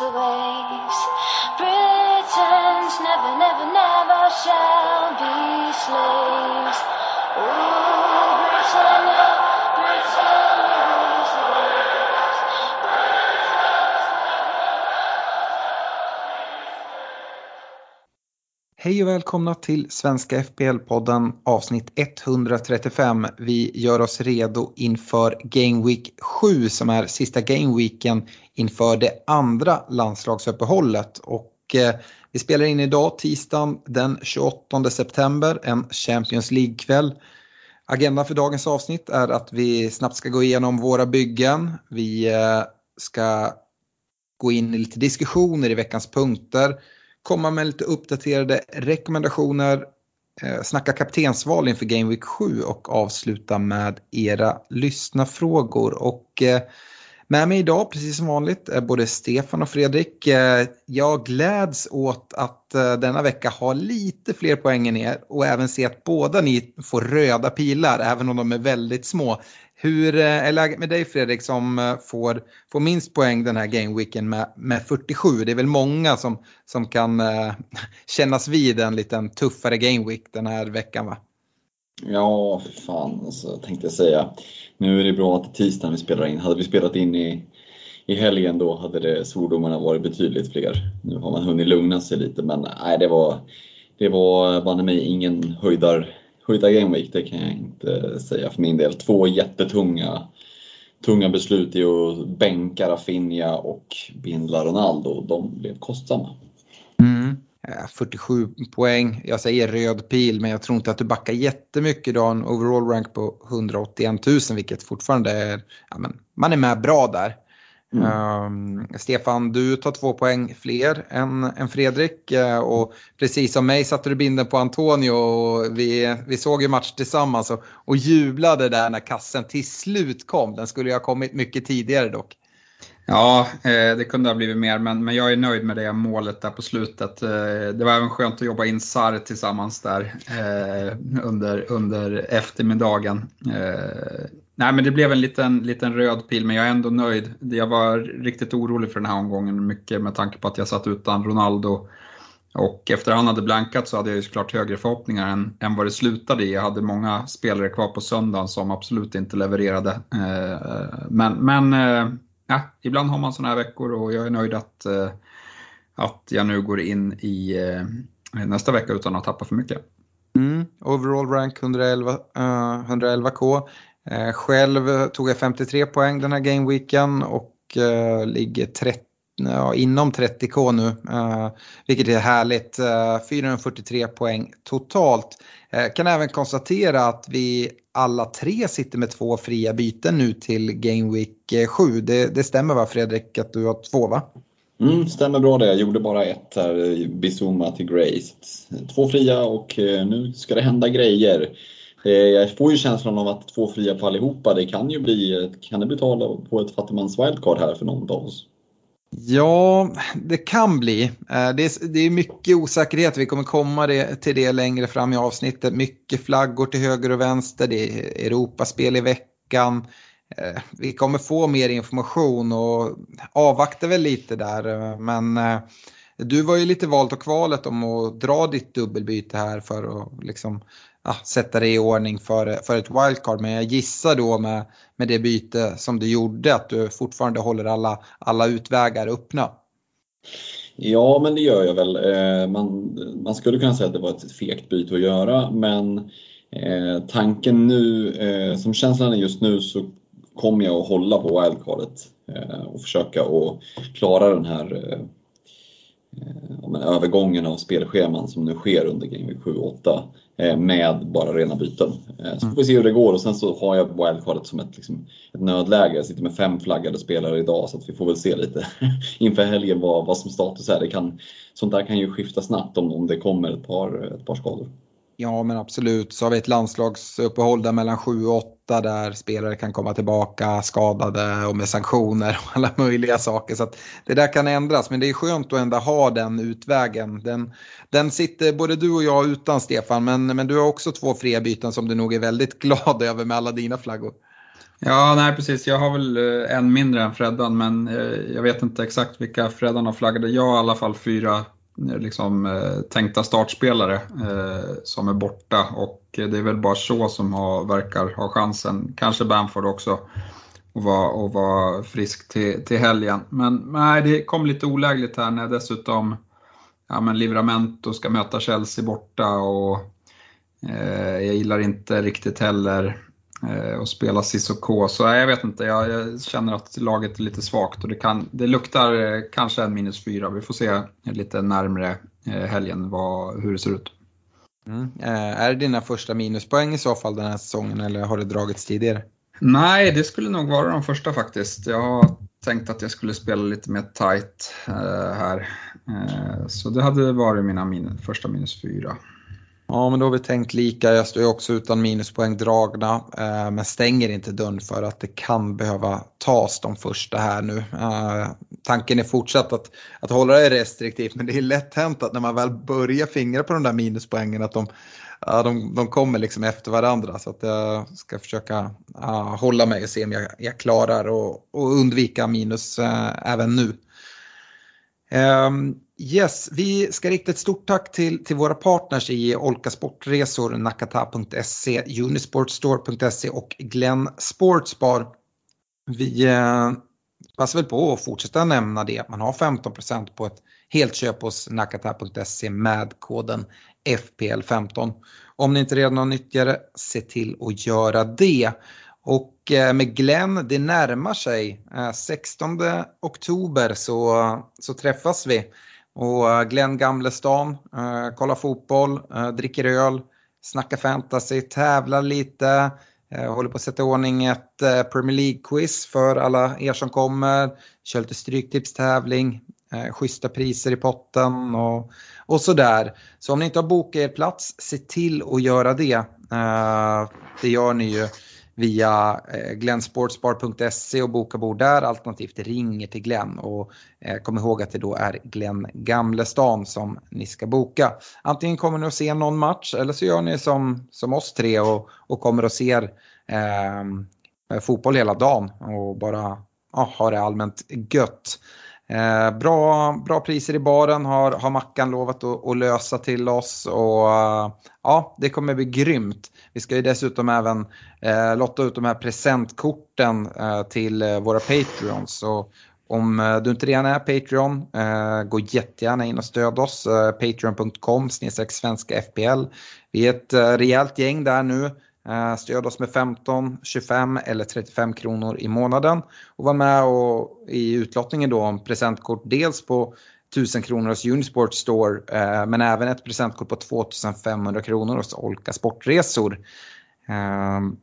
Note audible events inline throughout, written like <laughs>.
Rules the waves. Britons never, never, never shall be slaves. Ooh, Britannia, Britannia rules the waves. Hej och välkomna till Svenska FPL-podden avsnitt 135. Vi gör oss redo inför Game Week 7 som är sista Game Weeken inför det andra landslagsuppehållet. Och eh, vi spelar in idag tisdagen den 28 september, en Champions League-kväll. Agendan för dagens avsnitt är att vi snabbt ska gå igenom våra byggen. Vi eh, ska gå in i lite diskussioner i veckans punkter komma med lite uppdaterade rekommendationer, eh, snacka kaptensval inför Game Week 7 och avsluta med era lyssnarfrågor. Och eh, med mig idag, precis som vanligt, är både Stefan och Fredrik. Eh, jag gläds åt att eh, denna vecka ha lite fler poäng än er och även se att båda ni får röda pilar, även om de är väldigt små. Hur eh, är läget med dig Fredrik som får, får minst poäng den här gameweeken med, med 47? Det är väl många som, som kan <laughs> kännas vid en liten tuffare gameweek den här veckan va? Ja, för fan alltså, tänkte jag säga. Nu är det bra att det är tisdagen vi spelar in. Hade vi spelat in i, i helgen då hade det svordomarna varit betydligt fler. Nu har man hunnit lugna sig lite men nej, det var, det var banne mig ingen höjdar, höjdar gameweek, det kan jag inte säga för min del. Två jättetunga tunga beslut i att bänka Rafinha och bindla Ronaldo. De blev kostsamma. Mm. Eh, 47 poäng, jag säger röd pil men jag tror inte att du backar jättemycket. Du har en overall rank på 181 000 vilket fortfarande är, ja, men, man är med bra där. Um, Stefan, du tar två poäng fler än, än Fredrik eh, och precis som mig satte du binden på Antonio och vi, vi såg ju match tillsammans och, och jublade där när kassen till slut kom. Den skulle ju ha kommit mycket tidigare dock. Ja, eh, det kunde ha blivit mer, men, men jag är nöjd med det målet där på slutet. Eh, det var även skönt att jobba in Sarr tillsammans där eh, under, under eftermiddagen. Nej, men det blev en liten, liten röd pil, men jag är ändå nöjd. Jag var riktigt orolig för den här omgången, mycket med tanke på att jag satt utan Ronaldo. Och efter han hade blankat så hade jag ju såklart högre förhoppningar än, än vad det slutade i. Jag hade många spelare kvar på söndagen som absolut inte levererade. Men men ja, ibland har man sådana här veckor och jag är nöjd att, eh, att jag nu går in i eh, nästa vecka utan att tappa för mycket. Mm. Overall rank 111, 111k. Eh, själv tog jag 53 poäng den här gameweeken och ligger 30, ja, inom 30k nu. eh, vilket är härligt. Eh, 443 poäng totalt. Eh, kan även konstatera att vi alla tre sitter med två fria byten nu till Game Week eh, 7. Det, det stämmer va Fredrik att du har två va? Mm, stämmer bra det. Jag gjorde bara ett här, Bizuma till Grace. Två fria och eh, nu ska det hända grejer. Eh, jag får ju känslan av att två fria på allihopa, det kan ju bli, kan det bli tal på ett fattigmans wildcard här för någon av oss? Ja, det kan bli. Eh, det är, det är mycket osäkerhet. Vi kommer komma det, till det längre fram i avsnittet. Mycket flaggor till höger och vänster. Det är Europaspel i veckan. Eh, vi kommer få mer information och avvaktar väl lite där. Eh, men du var ju lite valt och kvalet om att dra ditt dubbelbyte här för att liksom, ja, sätta dig i ordning för, för ett wildcard. Men jag gissar då med, med det byte som du gjorde att du fortfarande håller alla, alla utvägar öppna. Ja, men det gör jag väl. Eh, man, man skulle kunna säga att det var ett fegt byte att göra, men eh, tanken nu, eh, som känslan är just nu, så kommer jag att hålla på wildcardet och försöka att klara den här eh, övergången av spelscheman som nu sker under Game Week 7-8 Eh, med bara rena byten. Eh, så får vi se hur det går och sen så har jag wildcardet som ett, liksom, ett nödläge. Jag sitter med fem flaggade spelare idag så att vi får väl se lite <laughs> inför helgen vad, vad som status är. Det kan, sånt där kan ju skifta snabbt om, om det kommer ett par, ett par skador. Ja men absolut, så har vi ett landslagsuppehåll där mellan 7 och 8 där spelare kan komma tillbaka skadade och med sanktioner och alla möjliga saker. Så det där kan ändras men det är skönt att ändå ha den utvägen. Den, den sitter både du och jag utan Stefan men, men du har också två fria byten som du nog är väldigt <laughs> glad över med alla dina flaggor. Ja, nej precis. Jag har väl eh, en mindre än Freddan men eh, jag vet inte exakt vilka Freddan har flaggade. Jag har i alla fall fyra liksom, eh, tänkta startspelare eh, som är borta och det är väl bara så som har, verkar ha chansen. Kanske Bamford också och vara, och frisk till, till helgen. Men nej, det kom lite olägligt här när dessutom ja, men Livramento ska möta Chelsea borta och eh, jag gillar inte riktigt heller och spela Cissoko. Så jag vet inte, jag, jag, känner att laget är lite svagt och det, kan, det luktar eh, kanske en minus fyra. Vi får se lite närmre eh, helgen vad, hur det ser ut. Mm. Är det dina första minuspoäng i så fall den här säsongen eller har det dragits tidigare? Nej, det skulle nog vara de första faktiskt. Jag har tänkt att jag skulle spela lite mer tight här. så det hade varit mina min första minus fyra. Ja, men då har vi tänkt lika. Jag står ju också utan minuspoäng dragna, eh, men stänger inte dörren för att det kan behöva tas de första här nu. Eh, tanken är fortsatt att, att hålla det restriktivt, men det är lätt hänt att när man väl börjar fingra på de där minuspoängen att de, eh, de, de kommer liksom efter varandra. Så att jag ska försöka eh, hålla mig och se om jag, jag klarar och, och undvika minus eh, även nu. Ehm, Yes, vi ska rikta ett stort tack till, till våra partners i Olka Sportresor, Nakata.se, Unisportstore.se och Glenn Sportsbar. Vi eh, passar väl på att fortsätta nämna det. Man har 15% på ett helt köp hos Nakata.se med koden FPL15. Om ni inte redan har nyttjat det, se till att göra det. Och eh, med Glenn, det närmar sig. Eh, 16 oktober så, så träffas vi. Och eh, Glenn Gamlestan, eh, kollar fotboll, eh, dricker öl, snackar fantasy, tävlar lite, eh, håller på att sätta i ordning ett eh, Premier League-quiz för alla er som kommer, kör lite stryktipstävling, eh, schyssta priser i potten och, och sådär. Så om ni inte har bokat er plats, se till att göra det. Eh, det gör ni ju via eh, Glensportsbar.se och boka bord där alternativt ringer till Glenn och eh, kom ihåg att det då är Glenn Gamlestan som ni ska boka. Antingen kommer ni att se någon match eller så gör ni som, som oss tre och, och kommer och ser eh, fotboll hela dagen och bara ja, har det allmänt gött. Eh, bra, bra priser i baren har, har Mackan lovat att, att lösa till oss och ja, det kommer bli grymt. Vi ska ju dessutom även eh, lotta ut de här presentkorten eh, till eh, våra Patreons. Så om eh, du inte redan är Patreon, eh, gå jättegärna in och stöd oss. Eh, Patreon.com svenska FPL. Vi är ett eh, rejält gäng där nu. Eh, stöd oss med 15, 25 eller 35 kronor i månaden. Och var med och, i utlottningen då om presentkort dels på 1000 kronor hos Unisport Store eh, men även ett presentkort på 2500 kronor hos Olka Sportresor. Ehm,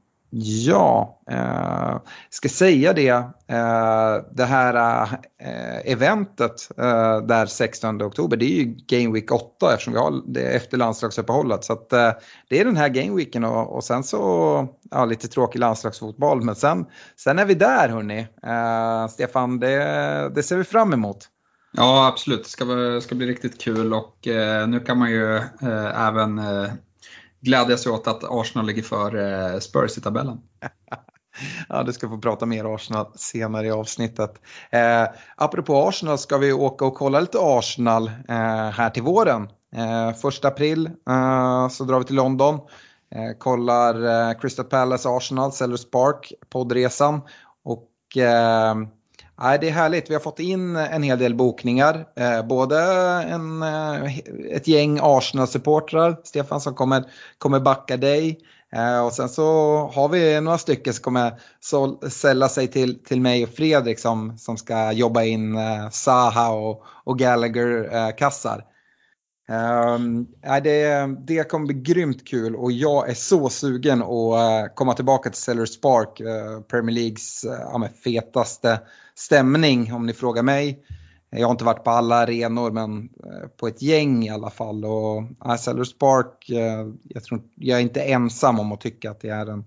ja, eh, ska säga det, eh, det här eh, eventet eh, där 16 oktober, det är ju Game Week 8 eftersom vi har det efter landslagsuppehållet. Så att, eh, det är den här Game Weeken och, och sen så, ja lite tråkig landslagsfotboll, men sen, sen är vi där hörni. Eh, Stefan, det, det ser vi fram emot. Ja, absolut. Det ska, ska bli riktigt kul och eh, nu kan man ju eh, även eh, glädja sig åt att Arsenal ligger för eh, Spurs i tabellen. <laughs> Ja, du ska få prata mer Arsenal senare i avsnittet. Eh, apropå Arsenal ska vi åka och kolla lite Arsenal eh, här till våren. Eh, första april eh, så drar vi till London. Eh, kollar eh, Crystal Palace Arsenal, Sellers Park, poddresan. Och eh, Nej, det är härligt. Vi har fått in en hel del bokningar. Eh, både en, eh, ett gäng Arsenal-supportrar, Stefan, som kommer, kommer backa dig. Eh, och sen så har vi några stycken som kommer sälla sig till, till mig och Fredrik som, som ska jobba in eh, Saha och, och Gallagher-kassar. Eh, um, ehm, det, det kommer bli grymt kul och jag är så sugen att eh, komma tillbaka till Sellers Park, Premier Leagues uh, fetaste stämning om ni frågar mig. Jag har inte varit på alla arenor men eh, på ett gäng i alla fall. Och uh, Sellers Park, eh, jag, tror, jag är inte ensam om att tycka att det är en,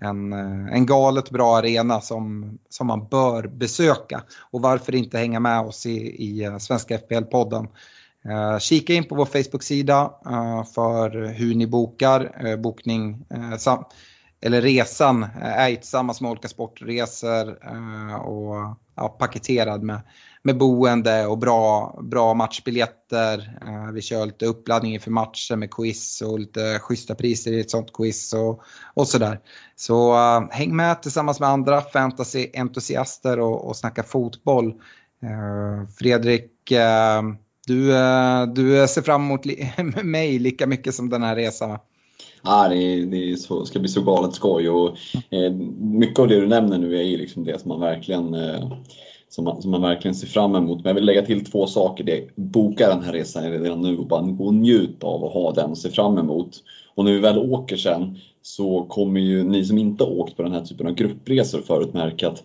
en, en galet bra arena som, som man bör besöka. Och varför inte hänga med oss i, i Svenska FPL-podden. Kika in på vår Facebook-sida för hur ni bokar. Bokning, eller resan är tillsammans med olika sportresor och ja, paketerad med, med boende och bra, bra matchbiljetter. Eh, vi kör lite uppladdning inför matchen med quiz och lite schyssta priser i ett sånt quiz och, och sådär. Så eh, häng med tillsammans med andra fantasyentusiaster och, och snacka fotboll. Eh, Fredrik du, eh, du ser fram emot <laughs> mig lika mycket som den här resan ah, det, det så, ska bli så galet skoj och eh, mycket av det du nämner nu är ju liksom det som man verkligen eh, som man, som man verkligen ser fram emot. Men jag vill lägga till två saker. Det, boka den här resan redan nu och bara gå och njut av att ha den och se fram emot. Och när vi väl åker sen så kommer ju ni som inte åkt på den här typen av gruppresor förut märka att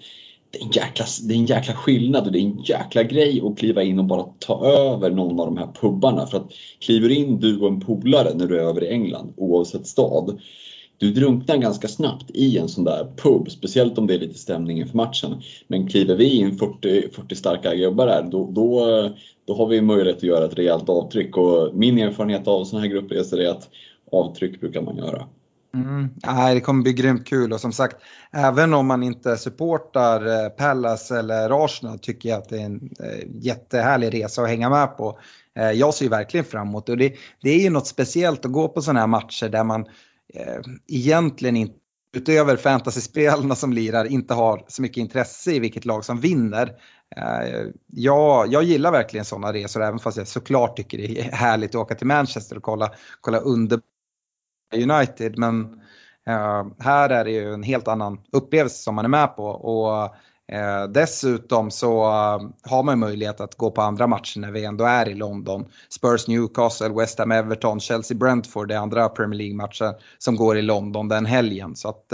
det är, en jäkla, det är en jäkla skillnad och det är en jäkla grej att kliva in och bara ta över någon av de här pubbarna. För att kliver in du och en polare när du är över i England, oavsett stad, du drunknar ganska snabbt i en sån där pub, speciellt om det är lite stämning inför matchen. Men kliver vi in 40, 40 starka gubbar där, då, då, då har vi möjlighet att göra ett rejält avtryck. Och min erfarenhet av sådana här gruppresor är att avtryck brukar man göra. Mm. Nej, det kommer bli grymt kul och som sagt, även om man inte supportar eh, Pallas Palace eller Arsenal tycker jag att det är en eh, jättehärlig resa att hänga med på. Eh, jag ser ju verkligen fram emot det och det, det är ju något speciellt att gå på sådana här matcher där man eh, egentligen inte utöver fantasyspelarna som lirar inte har så mycket intresse i vilket lag som vinner. Jag, jag gillar verkligen sådana resor även fast jag såklart tycker det är härligt att åka till Manchester och kolla, kolla under United. Men eh, här är det ju en helt annan upplevelse som man är med på. Och eh, dessutom så eh, har man möjlighet att gå på andra matcher när vi ändå är i London. Spurs Newcastle, West Ham Everton, Chelsea Brentford, det är andra Premier League-matcher som går i London den helgen. Så att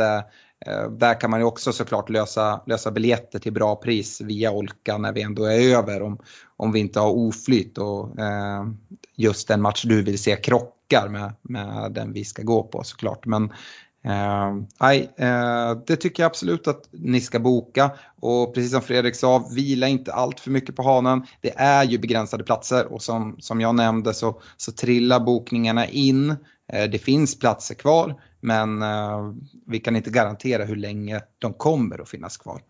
där kan man ju också såklart lösa, lösa biljetter till bra pris via Olka när vi ändå är över om, om vi inte har oflyt och eh, just den match du vill se krockar med, med den vi ska gå på såklart. Men eh, eh, det tycker jag absolut att ni ska boka. Och precis som Fredrik sa, vila inte allt för mycket på hanen. Det är ju begränsade platser och som, som jag nämnde så, så trillar bokningarna in. Eh, det finns platser kvar men eh, vi kan inte garantera hur länge de kommer att finnas kvar.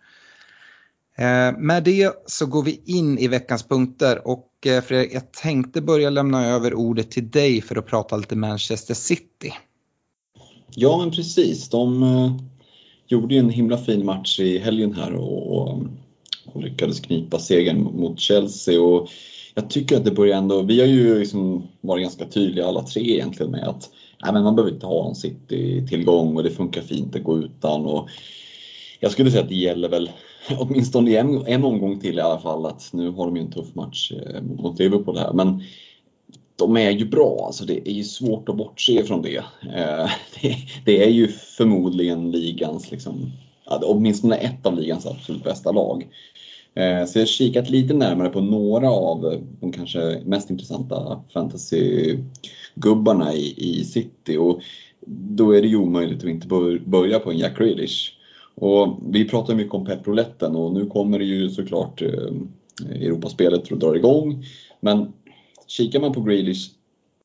Eh, med det så går vi in i veckans punkter och eh, Fredrik, jag tänkte börja lämna över ordet till dig för att prata lite Manchester City. Ja men precis, de eh, gjorde ju en himla fin match i helgen här och, och, och lyckades knipa segern mot Chelsea. Och jag tycker att det börjar ändå, vi har ju liksom varit ganska tydliga alla tre egentligen med att nej, men man behöver inte ha en City-tillgång och det funkar fint att gå utan. Och jag skulle säga att det gäller väl <laughs> åtminstone en, en omgång till i alla fall att nu har de ju en tuff match eh, mot Liverpool här. Men de är ju bra, alltså det är ju svårt att bortse från det. Eh, <laughs> det, är ju förmodligen ligans, liksom, åtminstone ett av ligans absolut bästa lag. Eh, så jag har kikat lite närmare på några av de kanske mest intressanta fantasy-gubbarna i, i City och då är det ju omöjligt att inte börja på en Jack Grealish. Och vi pratar mycket om pepproletten och nu kommer det ju såklart eh, Europaspelet att dra igång. Men kikar man på Grealish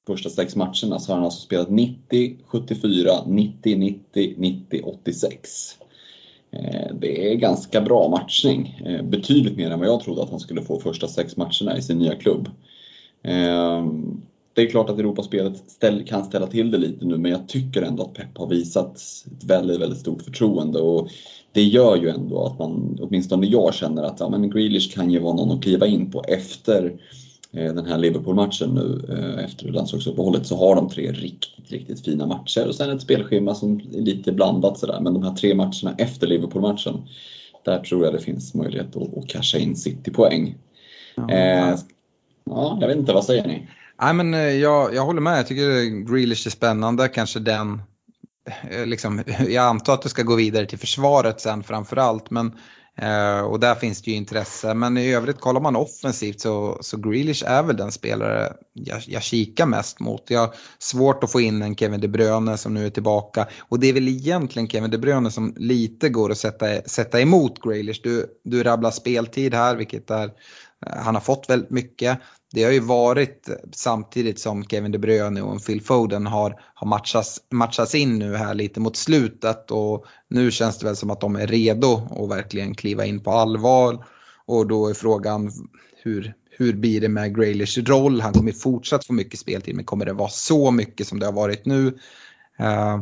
första sex matcherna så har han alltså spelat 90, 74, 90, 90, 90, 86. Det är ganska bra matchning. Eh, betydligt mer än vad jag trodde att han skulle få första sex matcherna i sin nya klubb. Eh, det är klart att Europaspelet ställ, kan ställa till det lite nu men jag tycker ändå att Pep har visat ett väldigt, väldigt stort förtroende och det gör ju ändå att man, åtminstone jag känner att ja, men Grealish kan ju vara någon att kliva in på efter eh, den här Liverpool-matchen nu eh, efter landslagsuppehållet så har de tre riktigt, riktigt fina matcher och sen ett spelschema som är lite blandat sådär men de här tre matcherna efter Liverpool-matchen där tror jag det finns möjlighet att, att casha in City-poäng. Ja. Eh, ja, jag vet inte, vad säger ni? Nej, men eh, jag, jag håller med, jag tycker Grealish är spännande, kanske den eh, Liksom, <laughs> jag antar att det ska gå vidare till försvaret sen framförallt. Men, eh, och där finns det ju intresse. Men i övrigt kollar man offensivt så, så Grealish är väl den spelare jag, jag kikar mest mot. Jag har svårt att få in en Kevin De Bruyne som nu är tillbaka. Och det är väl egentligen Kevin De Bruyne som lite går att sätta, sätta emot Grealish. Du, du rabblar speltid här, vilket är Eh, han har fått väldigt mycket det har ju varit samtidigt som Kevin De Bruyne och Phil Foden har, har matchats, matchats in nu här lite mot slutet och nu känns det väl som att de är redo att verkligen kliva in på allvar. Och då är frågan hur, hur blir det med Graylish roll? Han kommer fortsatt få mycket speltid men kommer det vara så mycket som det har varit nu? Eh, uh,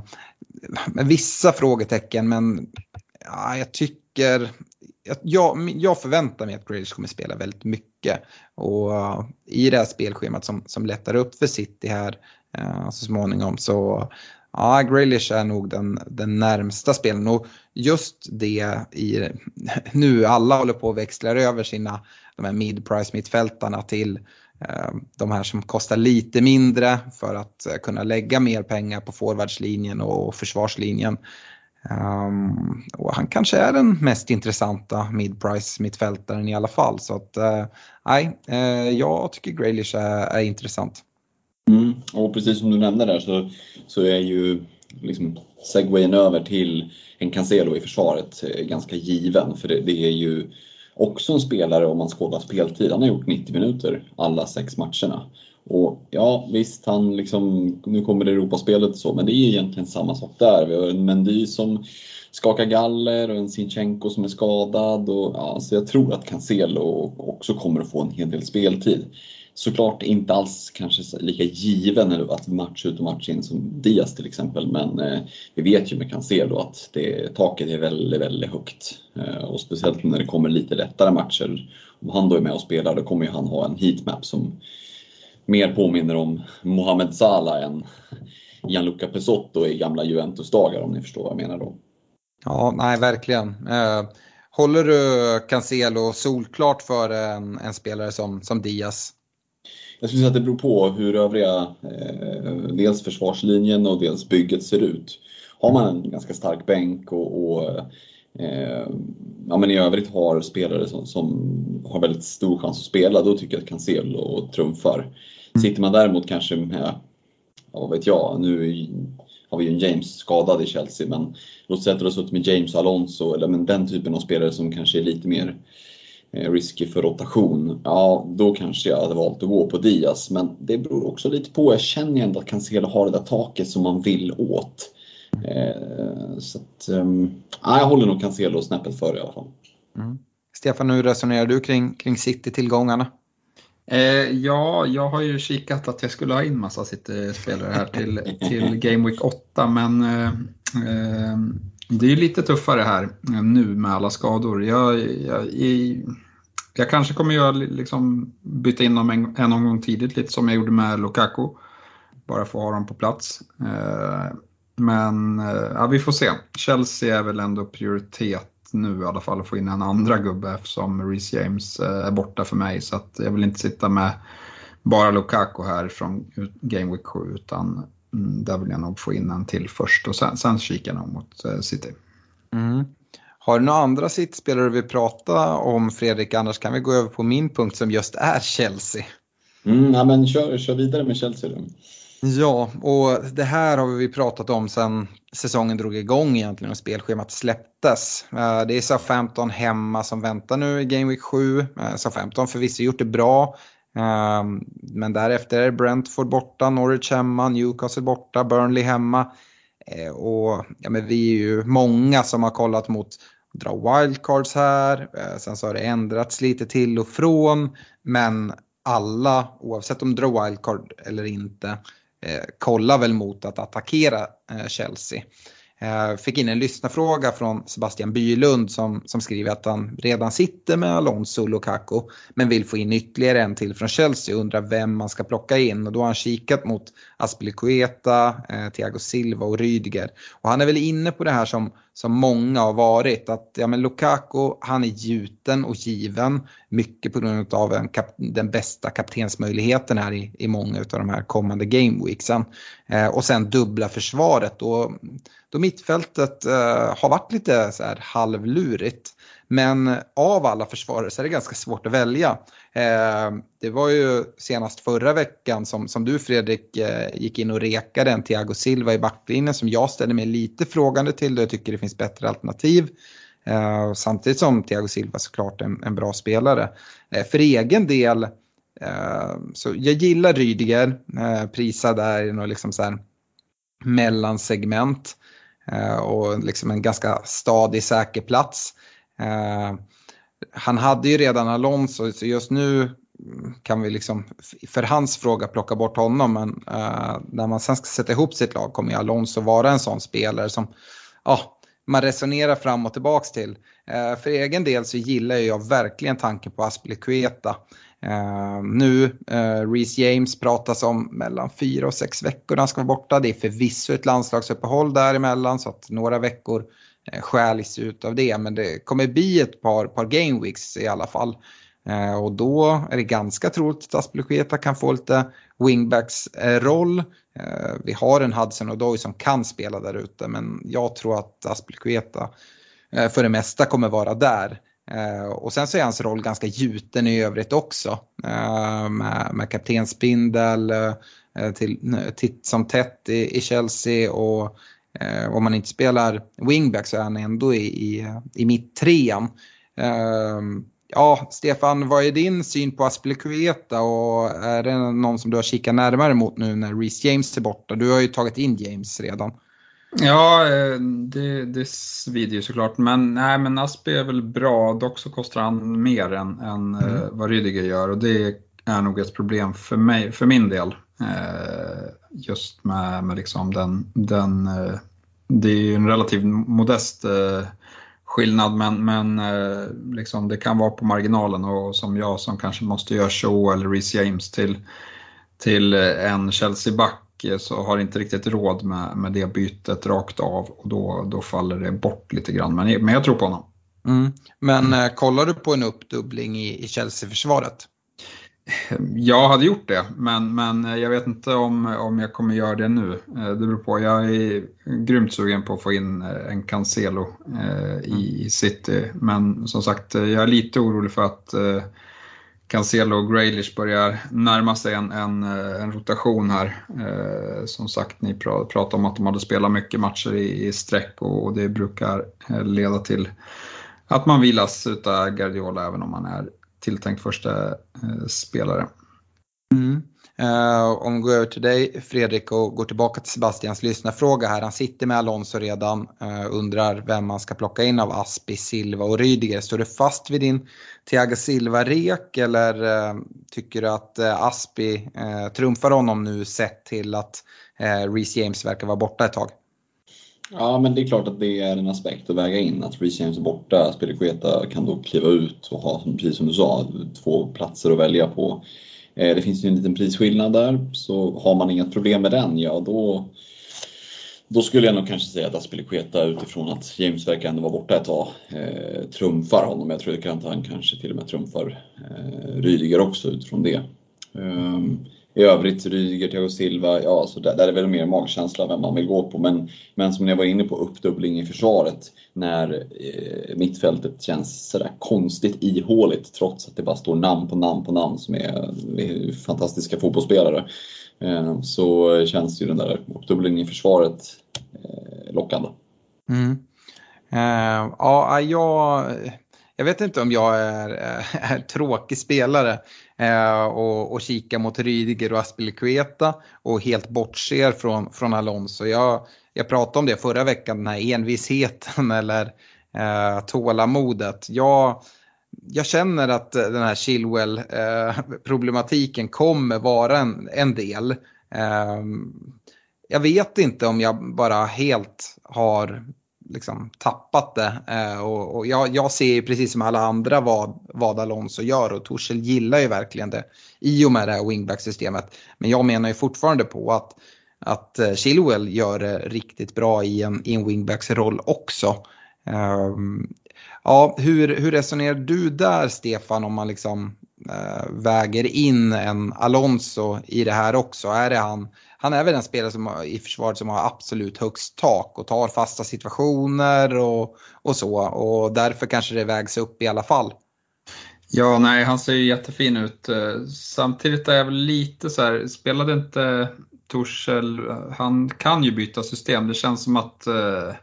med vissa frågetecken men ja, jag tycker jag, jag förväntar mig att Grealish kommer spela väldigt mycket. Och uh, i det här spelschemat som, som lättar upp för City här uh, så småningom så ja, Grealish är nog den, den närmsta spelen. Och just det i, <laughs> nu alla håller på att växla över sina de här mid-price mittfältarna till eh, de här som kostar lite mindre för att kunna lägga mer pengar på forwardslinjen och försvarslinjen. Um, och han kanske är den mest intressanta mid-price mittfältaren i alla fall. Så att, uh, nej, uh, jag tycker Graylish är, är intressant. Mm, och precis som du nämnde där så, så är ju liksom segwayen över till en Cancelo i försvaret eh, ganska given. För det, det, är ju också en spelare, om man skådar speltid, han har gjort 90 minuter alla sex matcherna. Och ja, visst, han liksom, nu kommer det Europaspelet och så, men det är egentligen samma sak där. Vi har en Mendy som skakar galler och en Sinchenko som är skadad. Och, ja, så jag tror att Cancelo också kommer att få en hel del speltid. Såklart inte alls kanske lika given att match ut och match in som Diaz till exempel, men eh, vi vet ju med Cancelo att det, taket är väldigt, väldigt högt. Eh, och speciellt när det kommer lite lättare matcher. Om han då är med och spelar, då kommer ju han ha en heatmap som mer påminner om Mohamed Salah än Gianluca Pesotto i gamla Juventus-dagar om ni förstår vad jag menar då. Ja, nej verkligen. Eh, håller du Cancelo solklart för en, en spelare som, som Diaz? Jag skulle säga att det beror på hur övriga, eh, dels försvarslinjen och dels bygget ser ut. Har man en ganska stark bänk och, och eh, ja, men i övrigt har spelare som, som, har väldigt stor chans att spela, då tycker jag att Cancelo trumfar. Mm. Sitter man däremot kanske med, ja, vad vet jag, nu har vi ju en James skadad i Chelsea, men låt säga att du har suttit med James Alonso eller men den typen av spelare som kanske är lite mer eh, risky för rotation, ja då kanske jag hade valt att gå på Diaz. Men det beror också lite på, jag känner ju ändå att Cancelo har det där taket som man vill åt. Eh, så att, um, jag håller nog Cancelo snäppet före i alla fall. Mm. Stefan, hur resonerar du kring, kring City-tillgångarna? Eh, ja, jag har ju kikat att jag skulle ha in massa City-spelare här till, till Game Week 8 men eh, eh, det är ju lite tuffare här nu med alla skador. Jag, jag, jag, jag kanske kommer göra, liksom, byta in dem en, en omgång tidigt, lite som jag gjorde med Lukaku. Bara för att ha dem på plats. Eh, men eh, ja, vi får se. Chelsea är väl ändå prioritet nu i alla fall att få in en andra gubbe eftersom Reece James eh, är borta för mig. Så att jag vill inte sitta med bara Lukaku här från Game Week 7 utan mm, där vill jag nog få in en till först och sen, sen kika nog mot eh, City. Mm. Har du några andra City-spelare du vill prata om Fredrik? Annars kan vi gå över på min punkt som just är Chelsea. Mm, ja, men kör, kör vidare med Chelsea då. Ja, och det här har vi pratat om sedan säsongen drog igång egentligen och spelschemat släpptes. Eh, det är SA-15 hemma som väntar nu i Game Week 7. Eh, SA-15 förvisso gjort det bra. Ehm, men därefter är Brentford borta, Norwich hemma, Newcastle borta, Burnley hemma. Eh, och ja, men vi är ju många som har kollat mot att dra wildcards här. Sen så har det ändrats lite till och från. Men alla, oavsett om de drar wildcard eller inte, Eh, kollar väl mot att attackera eh, Chelsea. Eh, fick in en lyssnarfråga från Sebastian Bylund som, som skriver att han redan sitter med Alonso och Lukaku men vill få in ytterligare en till från Chelsea och undrar vem man ska plocka in. Och då har han kikat mot Aspelikueta, eh, Thiago Silva och Rydiger. Och han är väl inne på det här som, som många har varit, att ja, men Lukaku han är gjuten och given mycket på grund av en kap, den bästa kaptensmöjligheten här i, i många av de här kommande gameweeksen. Eh, och sen dubbla försvaret. då, då mittfältet eh, har varit lite så här halvlurigt. Men av alla försvarare så är det ganska svårt att välja. Eh, det var ju senast förra veckan som, som du Fredrik eh, gick in och rekade en Thiago Silva i backlinjen som jag ställer mig lite frågande till då jag tycker det finns bättre alternativ. Eh, samtidigt som Thiago Silva såklart är en, en bra spelare. Eh, för egen del eh, så jag gillar Rydiger, eh, prisad där i något liksom så här mellansegment. Eh, och liksom en ganska stadig, säker plats. Eh, han hade ju redan Alonso, så just nu kan vi liksom för hans fråga plocka bort honom. Men uh, när man sen ska sätta ihop sitt lag kommer ju Alonso vara en sån spelare som uh, man resonerar fram och tillbaks till. Uh, för egen del så gillar jag verkligen tanken på Aspilicueta. Uh, nu, uh, Reece James pratas om mellan fyra och sex veckor när han ska vara borta. Det är förvisso ett landslagsuppehåll däremellan så att några veckor Eh, stjäls ut av det. Men det kommer bli ett par, par game weeks i alla fall. Eh, och då är det ganska troligt att Aspilicueta kan få lite wingbacks eh, roll. vi har en Hudson Odoi som kan spela där ute men jag tror att Aspilicueta för det mesta kommer vara där. Och sen så är hans roll ganska gjuten i övrigt också. Med, med kaptensbindel till, titt som tätt i, i Chelsea och om man inte spelar wingback så är han ändå i, i, i mitttrean. ja, Stefan, vad är din syn på Aspilicueta och är det någon som du har kikat närmare mot nu när Reece James är borta? Du har ju tagit in James redan. Ja, eh, det, det svider ju såklart. Men, nej, men Aspi är väl bra. Dock så kostar han mer än, än eh, mm. vad Rydiger gör. Och det är nog ett problem för, mig, för min del. Eh, just med, med liksom den, den det är ju en relativt modest skillnad men, men liksom det kan vara på marginalen och som jag som kanske måste göra show eller Reece James till, till en Chelsea-back så har inte riktigt råd med, med det bytet rakt av och då, då faller det bort lite grann. Men, men jag tror på honom. Mm. Men mm. kollar du på en uppdubbling i, i Chelsea-försvaret? Jag hade gjort det, men, men jag vet inte om, om jag kommer göra det nu. Eh, det beror på. Jag är grymt sugen på att få in eh, en Cancelo eh, i mm. City. Men som sagt, jag är lite orolig för att Cancelo och Graylish börjar närma sig en, en, en rotation här. Eh, som sagt, ni pratade om att de hade spelat mycket matcher i, i sträck och, och, det brukar leda till att man vilas utav Guardiola även om man är tilltänkt första eh, spelare. Mm. Uh, om vi går över till dig Fredrik och går tillbaka till Sebastians lyssnarfråga här. Han sitter med Alonso redan, uh, undrar vem man ska plocka in av Aspi, Silva och Rydiger. Står du fast vid din Thiago Silva-rek eller uh, tycker du att Aspi trumfar honom nu sett till att uh, Reece James verkar vara borta ett tag? Ja, men det är klart att det är en aspekt att väga in. Att Reece James är borta, Spelekueta kan då kliva ut och ha, precis som du sa, två platser att välja på. Eh, det finns ju en liten prisskillnad där, så har man inget problem med den, ja då, då skulle jag nog kanske säga att Aspilicueta utifrån att James verkar ändå vara borta ett tag eh, trumfar honom. Jag tror att han kanske till och med trumfar eh, Rydiger också utifrån det. Um, i övrigt, Rydiger, Thiago Silva, ja, så där, där är väl mer magkänsla vem man vill gå på. Men, men som jag var inne på, uppdubbling i försvaret när eh, mittfältet känns sådär konstigt ihåligt trots att det bara står namn på namn på namn som är, är fantastiska fotbollsspelare. Eh, så känns ju den där uppdubblingen i försvaret eh, lockande. Mm. Uh, ja, jag, jag vet inte om jag är, eh, är tråkig spelare eh, och, och kika mot Rydiger och Aspilicueta och helt bortser från, från Alonso. Jag, jag pratade om det förra veckan, den här envisheten <laughs> eller eh, tålamodet. Jag, jag känner att den här Chilwell-problematiken eh, kommer vara en, en del. Eh, jag vet inte om jag bara helt har liksom tappat det. Eh, och, och jag, jag, ser precis som alla andra vad, vad Alonso gör och Torshäll gillar ju verkligen det i och med det här wingback-systemet. Men jag menar ju fortfarande på att, att eh, Chilwell gör det riktigt bra i en, i en wingbacks roll också. Eh, ja, hur, hur resonerar du där Stefan om man liksom eh, väger in en Alonso i det här också? Är det han, han är väl den spelare som, i försvaret som har absolut högst tak och tar fasta situationer och, och så. Och därför kanske det vägs upp i alla fall. Ja, nej, han ser ju jättefin ut. Samtidigt är jag väl lite så här, spelade inte Torshäll, han kan ju byta system. Det känns som att eh,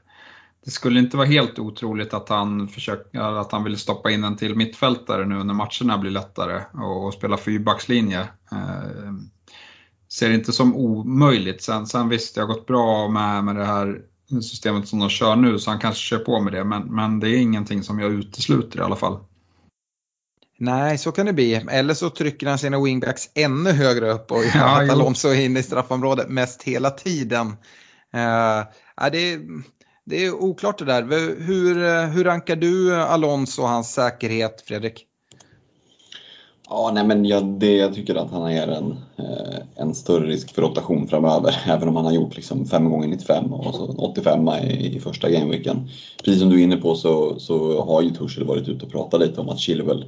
det skulle inte vara helt otroligt att han, försöker, att han vill stoppa in en till mittfältare nu när matcherna blir lättare och, och spela fyrbackslinje. Eh, ser inte som omöjligt. Sen, sen visst, det har gått bra med, med det här systemet som de kör nu så han kanske kör på med det men, men det är ingenting som jag utesluter i alla fall. Nej, så kan det bli. Eller så trycker han sina wingbacks ännu högre upp och gör ja, Alonso är inne i straffområdet mest hela tiden. Uh, det, det är oklart det där. Hur, hur rankar du Alonso och hans säkerhet, Fredrik? Ja, nej men jag, det, jag tycker att han är en, eh, en större risk för rotation framöver. <laughs> Även om han har gjort liksom 5 gånger 95 och så 85 i, i första gameweeken. Precis som du är inne på så, så har ju Tuchel varit ute och pratat lite om att Chilwell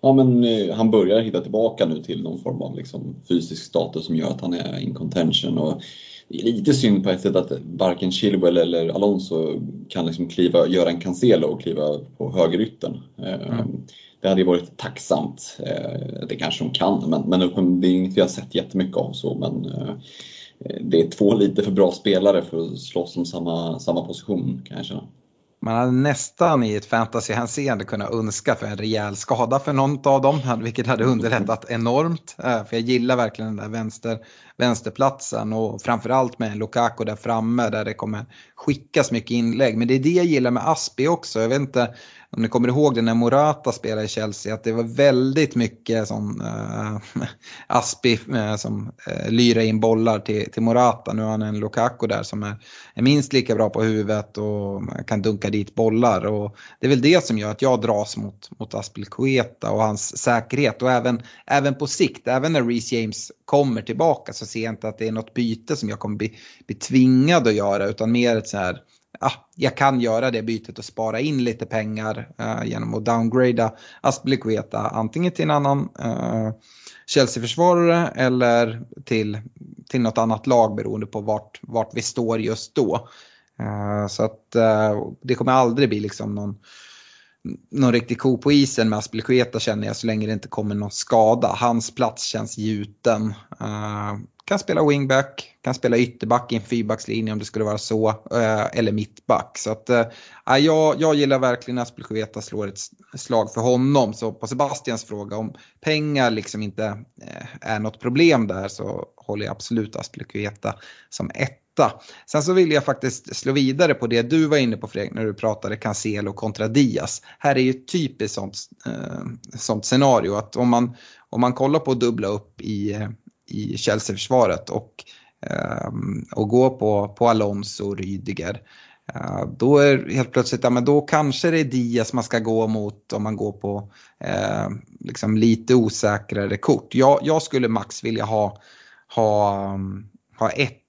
Ja, men eh, han börjar hitta tillbaka nu till någon form av liksom, fysisk status som gör att han är in contention. Och det är lite synd på ett sätt att varken Chilwell eller Alonso kan liksom kliva, göra en Cancelo och kliva på högerytten. Eh, mm. Det hade ju varit tacksamt. Eh, det kanske de kan, men, men det är inget vi har sett jättemycket av. Så, men eh, det är två lite för bra spelare för att slåss om samma, samma position kanske. Man hade nästan i ett fantasyhänseende kunnat önska för en rejäl skada för någon av dem, <laughs> vilket hade underlättat enormt. Eh, för jag gillar verkligen den där vänster, vänsterplatsen och framförallt med Lukaku där framme där det kommer skickas mycket inlägg. Men det är det jag gillar med Aspi också. Jag vet inte om ni kommer ihåg det när Morata spelade i Chelsea, att det var väldigt mycket eh, eh, som eh, äh, Aspi äh, som äh, lyrade in bollar till, till Morata. Nu har han en Lukaku där som är, är minst lika bra på huvudet och kan dunka dit bollar. Och det är väl det som gör att jag dras mot, mot Aspelkueta och hans säkerhet. Och även, även på sikt, även när Reece James kommer tillbaka så ser jag inte att det är något byte som jag kommer bli, bli tvingad att göra utan mer ett så här ja, jag kan göra det bytet och spara in lite pengar eh, genom att downgrada Aspelikueta antingen till en annan eh, Chelsea-försvarare eller till, till något annat lag beroende på vart, vart vi står just då. Eh, så att eh, det kommer aldrig bli liksom någon, någon riktig ko på isen med Aspelkueta känner jag så länge det inte kommer någon skada. Hans plats känns gjuten eh, kan spela wingback, kan spela ytterback i en fyrbackslinje om det skulle vara så, eh, eller mittback. Så att, äh, jag, jag gillar verkligen att Aspelkueta slår ett slag för honom. Så på Sebastians fråga om pengar liksom inte äh, är något problem där så håller jag absolut Aspelekueta som etta. Sen så vill jag faktiskt slå vidare på det du var inne på Fredrik när du pratade Cancelo kontra Diaz. Här är ju ett typiskt sånt, eh, sånt scenario att om man, om man kollar på att dubbla upp i i Chelsea-försvaret och, eh, och gå på, på Alonso och Rydiger. Uh, då är helt plötsligt, ja men då kanske det är Diaz man ska gå mot om man går på eh, liksom lite osäkrare kort. Jag, jag skulle max vilja ha, ha, ha ett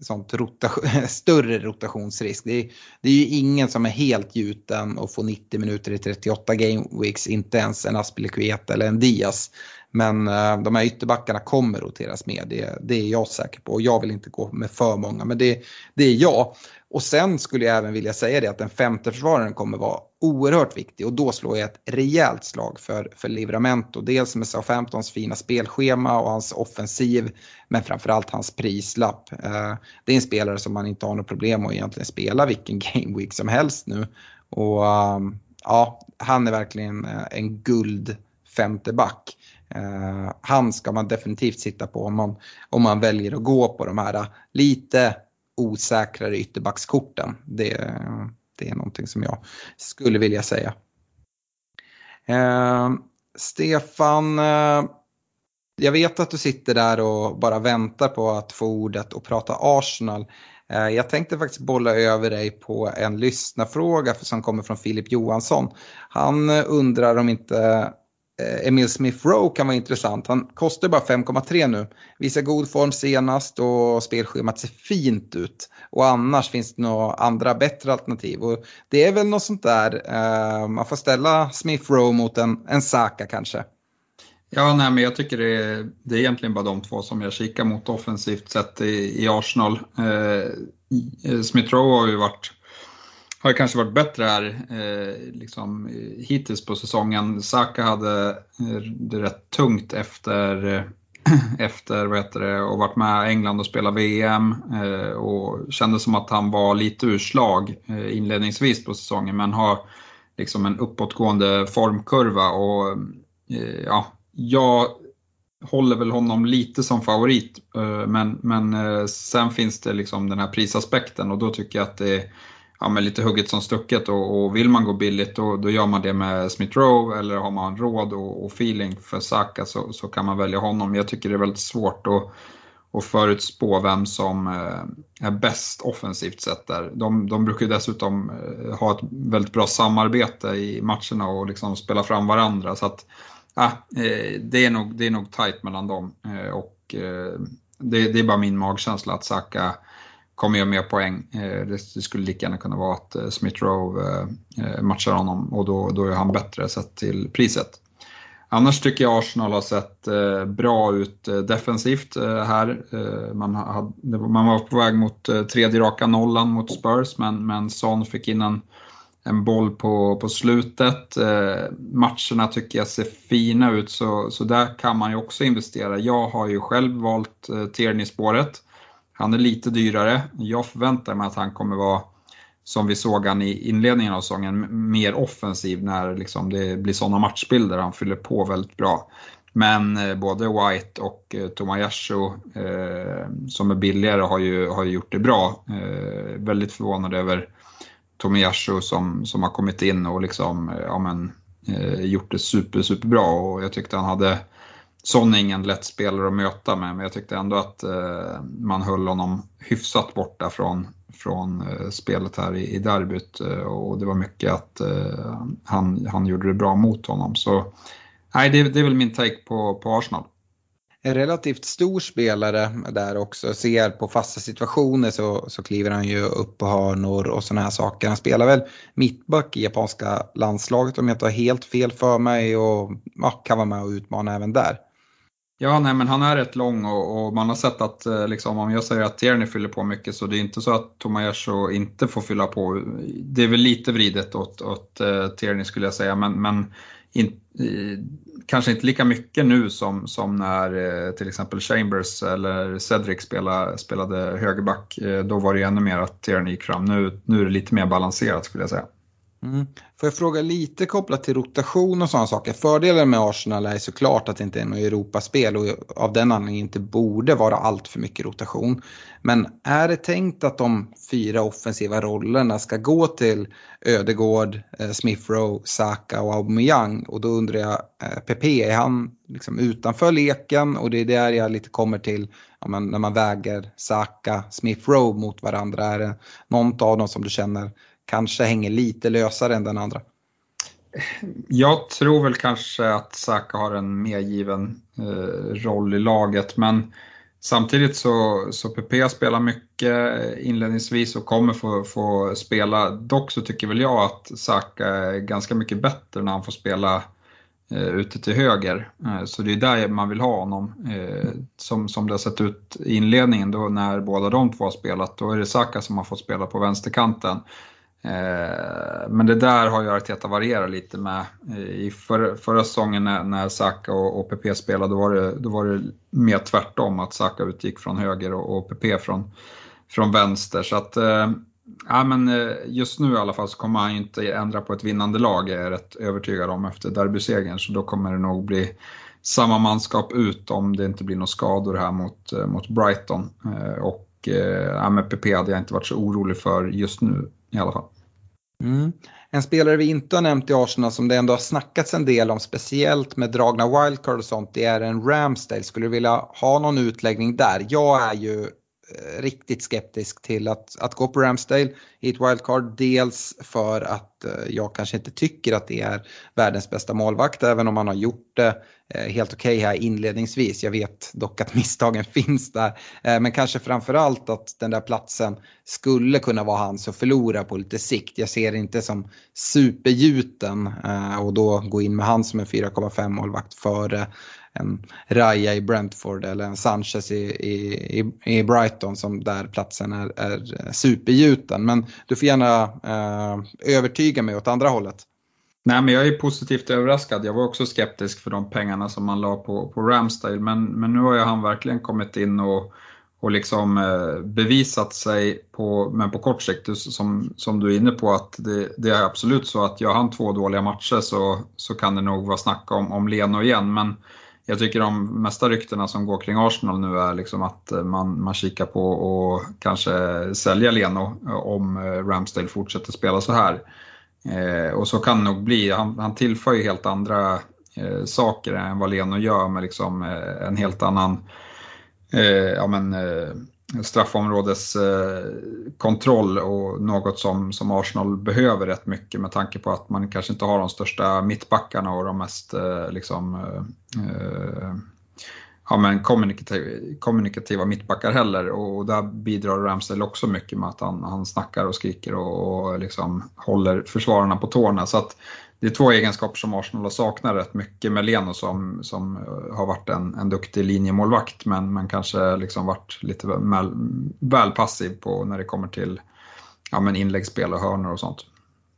sånt rotation, <laughs> större rotationsrisk. Det är, det är ju ingen som är helt gjuten och får 90 minuter i 38 game weeks, inte ens en Aspilicueta eller en Diaz. Men uh, de här ytterbackarna kommer roteras med, det, det, är jag säker på. Och jag vill inte gå med för många, men det, det är jag. Och sen skulle jag även vilja säga det att den femte försvararen kommer vara oerhört viktig och då slår jag ett rejält slag för, för Livramento. Dels med Southamptons fina spelschema och hans offensiv men framförallt hans prislapp. Eh, det är en spelare som man inte har något problem att egentligen spela vilken <laughs> game week som helst nu. Och um, ja, han är verkligen eh, en guld femte back. Eh, han ska man definitivt sitta på om man, om man väljer att gå på de här lite osäkrare ytterbackskorten. Det, det är någonting som jag skulle vilja säga. Eh, Stefan, eh, jag vet att du sitter där och bara väntar på att få ordet och prata Arsenal. Eh, jag tänkte faktiskt bolla över dig på en lyssnarfråga som kommer från Filip Johansson. Han eh, undrar om inte Eh, Emil Smith Rowe kan vara intressant. Han kostar bara 5,3 nu. Visar god form senast och spelschemat ser fint ut. Och annars finns det några andra bättre alternativ. Och det är väl något sånt där, eh, man får ställa Smith Rowe mot en, en Saka kanske. Ja, nej, men jag tycker det är, det är egentligen bara de två som jag kikar mot offensivt sett i, i Arsenal. Eh, eh Smith Rowe har ju varit har kanske varit bättre här eh, liksom, eh, hittills på säsongen. Saka hade eh, det rätt tungt efter, eh, <clears throat> efter vad heter det, och varit med England och spelat VM eh, och kändes som att han var lite urslag eh, inledningsvis på säsongen men har liksom en uppåtgående formkurva och eh, ja, jag håller väl honom lite som favorit men, men sen finns det liksom den här prisaspekten och då tycker jag att det ja, men lite hugget som stucket och, och vill man gå billigt då, då gör man det med Smith Rowe eller har man råd och, och feeling för Saka så, så, kan man välja honom. Jag tycker det är väldigt svårt att, att förutspå vem som eh, är bäst offensivt sett där. De, de brukar ju dessutom eh, ha ett väldigt bra samarbete i matcherna och liksom spela fram varandra. Så att, äh, det, är nog, det är nog tajt mellan dem och det, det är bara min magkänsla att Saka kommer göra mer poäng. Eh, det skulle lika gärna kunna vara att eh, Smith Rowe eh, matchar honom och då, då är han bättre sett till priset. Annars tycker jag Arsenal har sett bra ut defensivt här. Man, hade, man var på väg mot tredje raka nollan mot Spurs men, men Son fick in en, en boll på, på slutet. Matcherna tycker jag ser fina ut så, så där kan man ju också investera. Jag har ju själv valt Tierney-spåret. Han är lite dyrare. Jag förväntar mig att han kommer vara, som vi såg han i inledningen av säsongen, mer offensiv när liksom det blir sådana matchbilder. Han fyller på väldigt bra. Men eh, både White och eh, Tomayasu eh, som är billigare har ju, har ju gjort det bra. Eh, väldigt förvånad över Tomayasu som, som har kommit in och liksom, eh, ja, men, eh, gjort det super, superbra. Och jag tyckte han hade Son är ingen lätt spelare att möta med, men jag tyckte ändå att eh, man höll honom hyfsat borta från, från eh, spelet här i, i derbyt. Eh, och det var mycket att eh, han, han gjorde det bra mot honom. Så nej, det, det är väl min take på, på Arsenal en relativt stor spelare där också. Ser på fasta situationer så, så kliver han ju upp på hörnor och sådana här saker. Han spelar väl mittback i japanska landslaget om jag inte har helt fel för mig och ja, kan vara med och utmana även där. Ja, nej, men han är rätt lång och, och man har sett att eh, liksom, om jag säger att Tierney fyller på mycket så det är inte så att Tomayasu inte får fylla på. Det är väl lite vridet åt, åt uh, Tierney skulle jag säga, men, men in, eh, kanske inte lika mycket nu som, som när uh, till exempel Chambers eller Cedric spelade, spelade högerback. Uh, då var det ju ännu mer att Tierney gick fram. Nu, nu är det lite mer balanserat skulle jag säga. Mm. Får jag fråga lite kopplat till rotation och sådana saker. Fördelen med Arsenal är såklart att det inte är något Europaspel och av den anledningen inte borde vara allt för mycket rotation. Men är det tänkt att de fyra offensiva rollerna ska gå till Ödegård, eh, Smith Rowe, Saka och Aubameyang? Och då undrar jag, eh, PP, är han liksom utanför leken? Och det är där jag lite kommer till ja, men när man väger Saka, Smith Rowe mot varandra. Är det någon av dem som du känner kanske hänger lite lösare än den andra? Jag tror väl kanske att Saka har en mer given eh, roll i laget men samtidigt så, så PP spelar mycket eh, inledningsvis och kommer få, få spela. Dock så tycker väl jag att Saka är ganska mycket bättre när han får spela eh, ute till höger. Eh, så det är där man vill ha honom. Eh, som, som det har sett ut i inledningen då när båda de två har spelat, då är det Saka som har fått spela på vänsterkanten. Eh, men det där har ju Arteta varierat lite med. I för, förra säsongen när, när Saka och, och PP spelade då var, det, då var det mer tvärtom, att Saka utgick från höger och, och PP från, från vänster. Så att, eh, ja, men eh, just nu i alla fall så kommer han ju inte ändra på ett vinnande lag, är jag rätt övertygad om, efter derbysegern. Så då kommer det nog bli samma manskap ut om det inte blir några skador här mot, mot Brighton. Och Eh, ja, med PP hade jag inte varit så orolig för just nu i alla fall. Mm. En spelare vi inte har nämnt i Arsenal som det ändå har snackats en del om, speciellt med dragna wildcard och sånt, det är en Ramsdale. Skulle du vilja ha någon utläggning där? Jag är ju eh, riktigt skeptisk till att, att gå på Ramsdale i ett wildcard. Dels för att eh, jag kanske inte tycker att det är världens bästa målvakt även om man har gjort det Eh, helt okej okay här inledningsvis. Jag vet dock att <laughs> misstagen finns där. Eh, men kanske framförallt att den där platsen skulle kunna vara hans och förlora på lite sikt. Jag ser det inte som supergjuten eh, och då gå in med han som en 4,5 målvakt före en Raya i Brentford eller en Sanchez i, i, i Brighton som där platsen är, är supergjuten. Men du får gärna eh, övertyga mig åt andra hållet. Nej, men jag är positivt överraskad. Jag var också skeptisk för de pengarna som man la på, på Ramsdale, men, men nu har ju han verkligen kommit in och, och liksom eh, bevisat sig, på, men på kort sikt, som, som du är inne på, att det, det, är absolut så att gör han två dåliga matcher så, så kan det nog vara snack om, om Leno igen. Men jag tycker de mesta ryktena som går kring Arsenal nu är liksom att man, man kikar på och kanske sälja Leno om eh, Ramsdale fortsätter spela så här. Eh, och så kan det nog bli. Han, han tillför ju helt andra eh, saker än vad Leno gör med liksom, eh, en helt annan eh, ja, men, eh, straffområdeskontroll eh, och något som, som Arsenal behöver rätt mycket med tanke på att man kanske inte har de största mittbackarna och de mest eh, liksom, eh, ja, men kommunikativ, kommunikativa mittbackar heller och där bidrar Ramsdale också mycket med att han, han snackar och skriker och, och liksom håller försvararna på tårna. Så att det är två egenskaper som Arsenal har saknat rätt mycket med Leno som, som eh, har varit en, en duktig linjemålvakt men, men kanske liksom varit lite väl, väl passiv på när det kommer till ja, men inläggsspel och hörnor och sånt.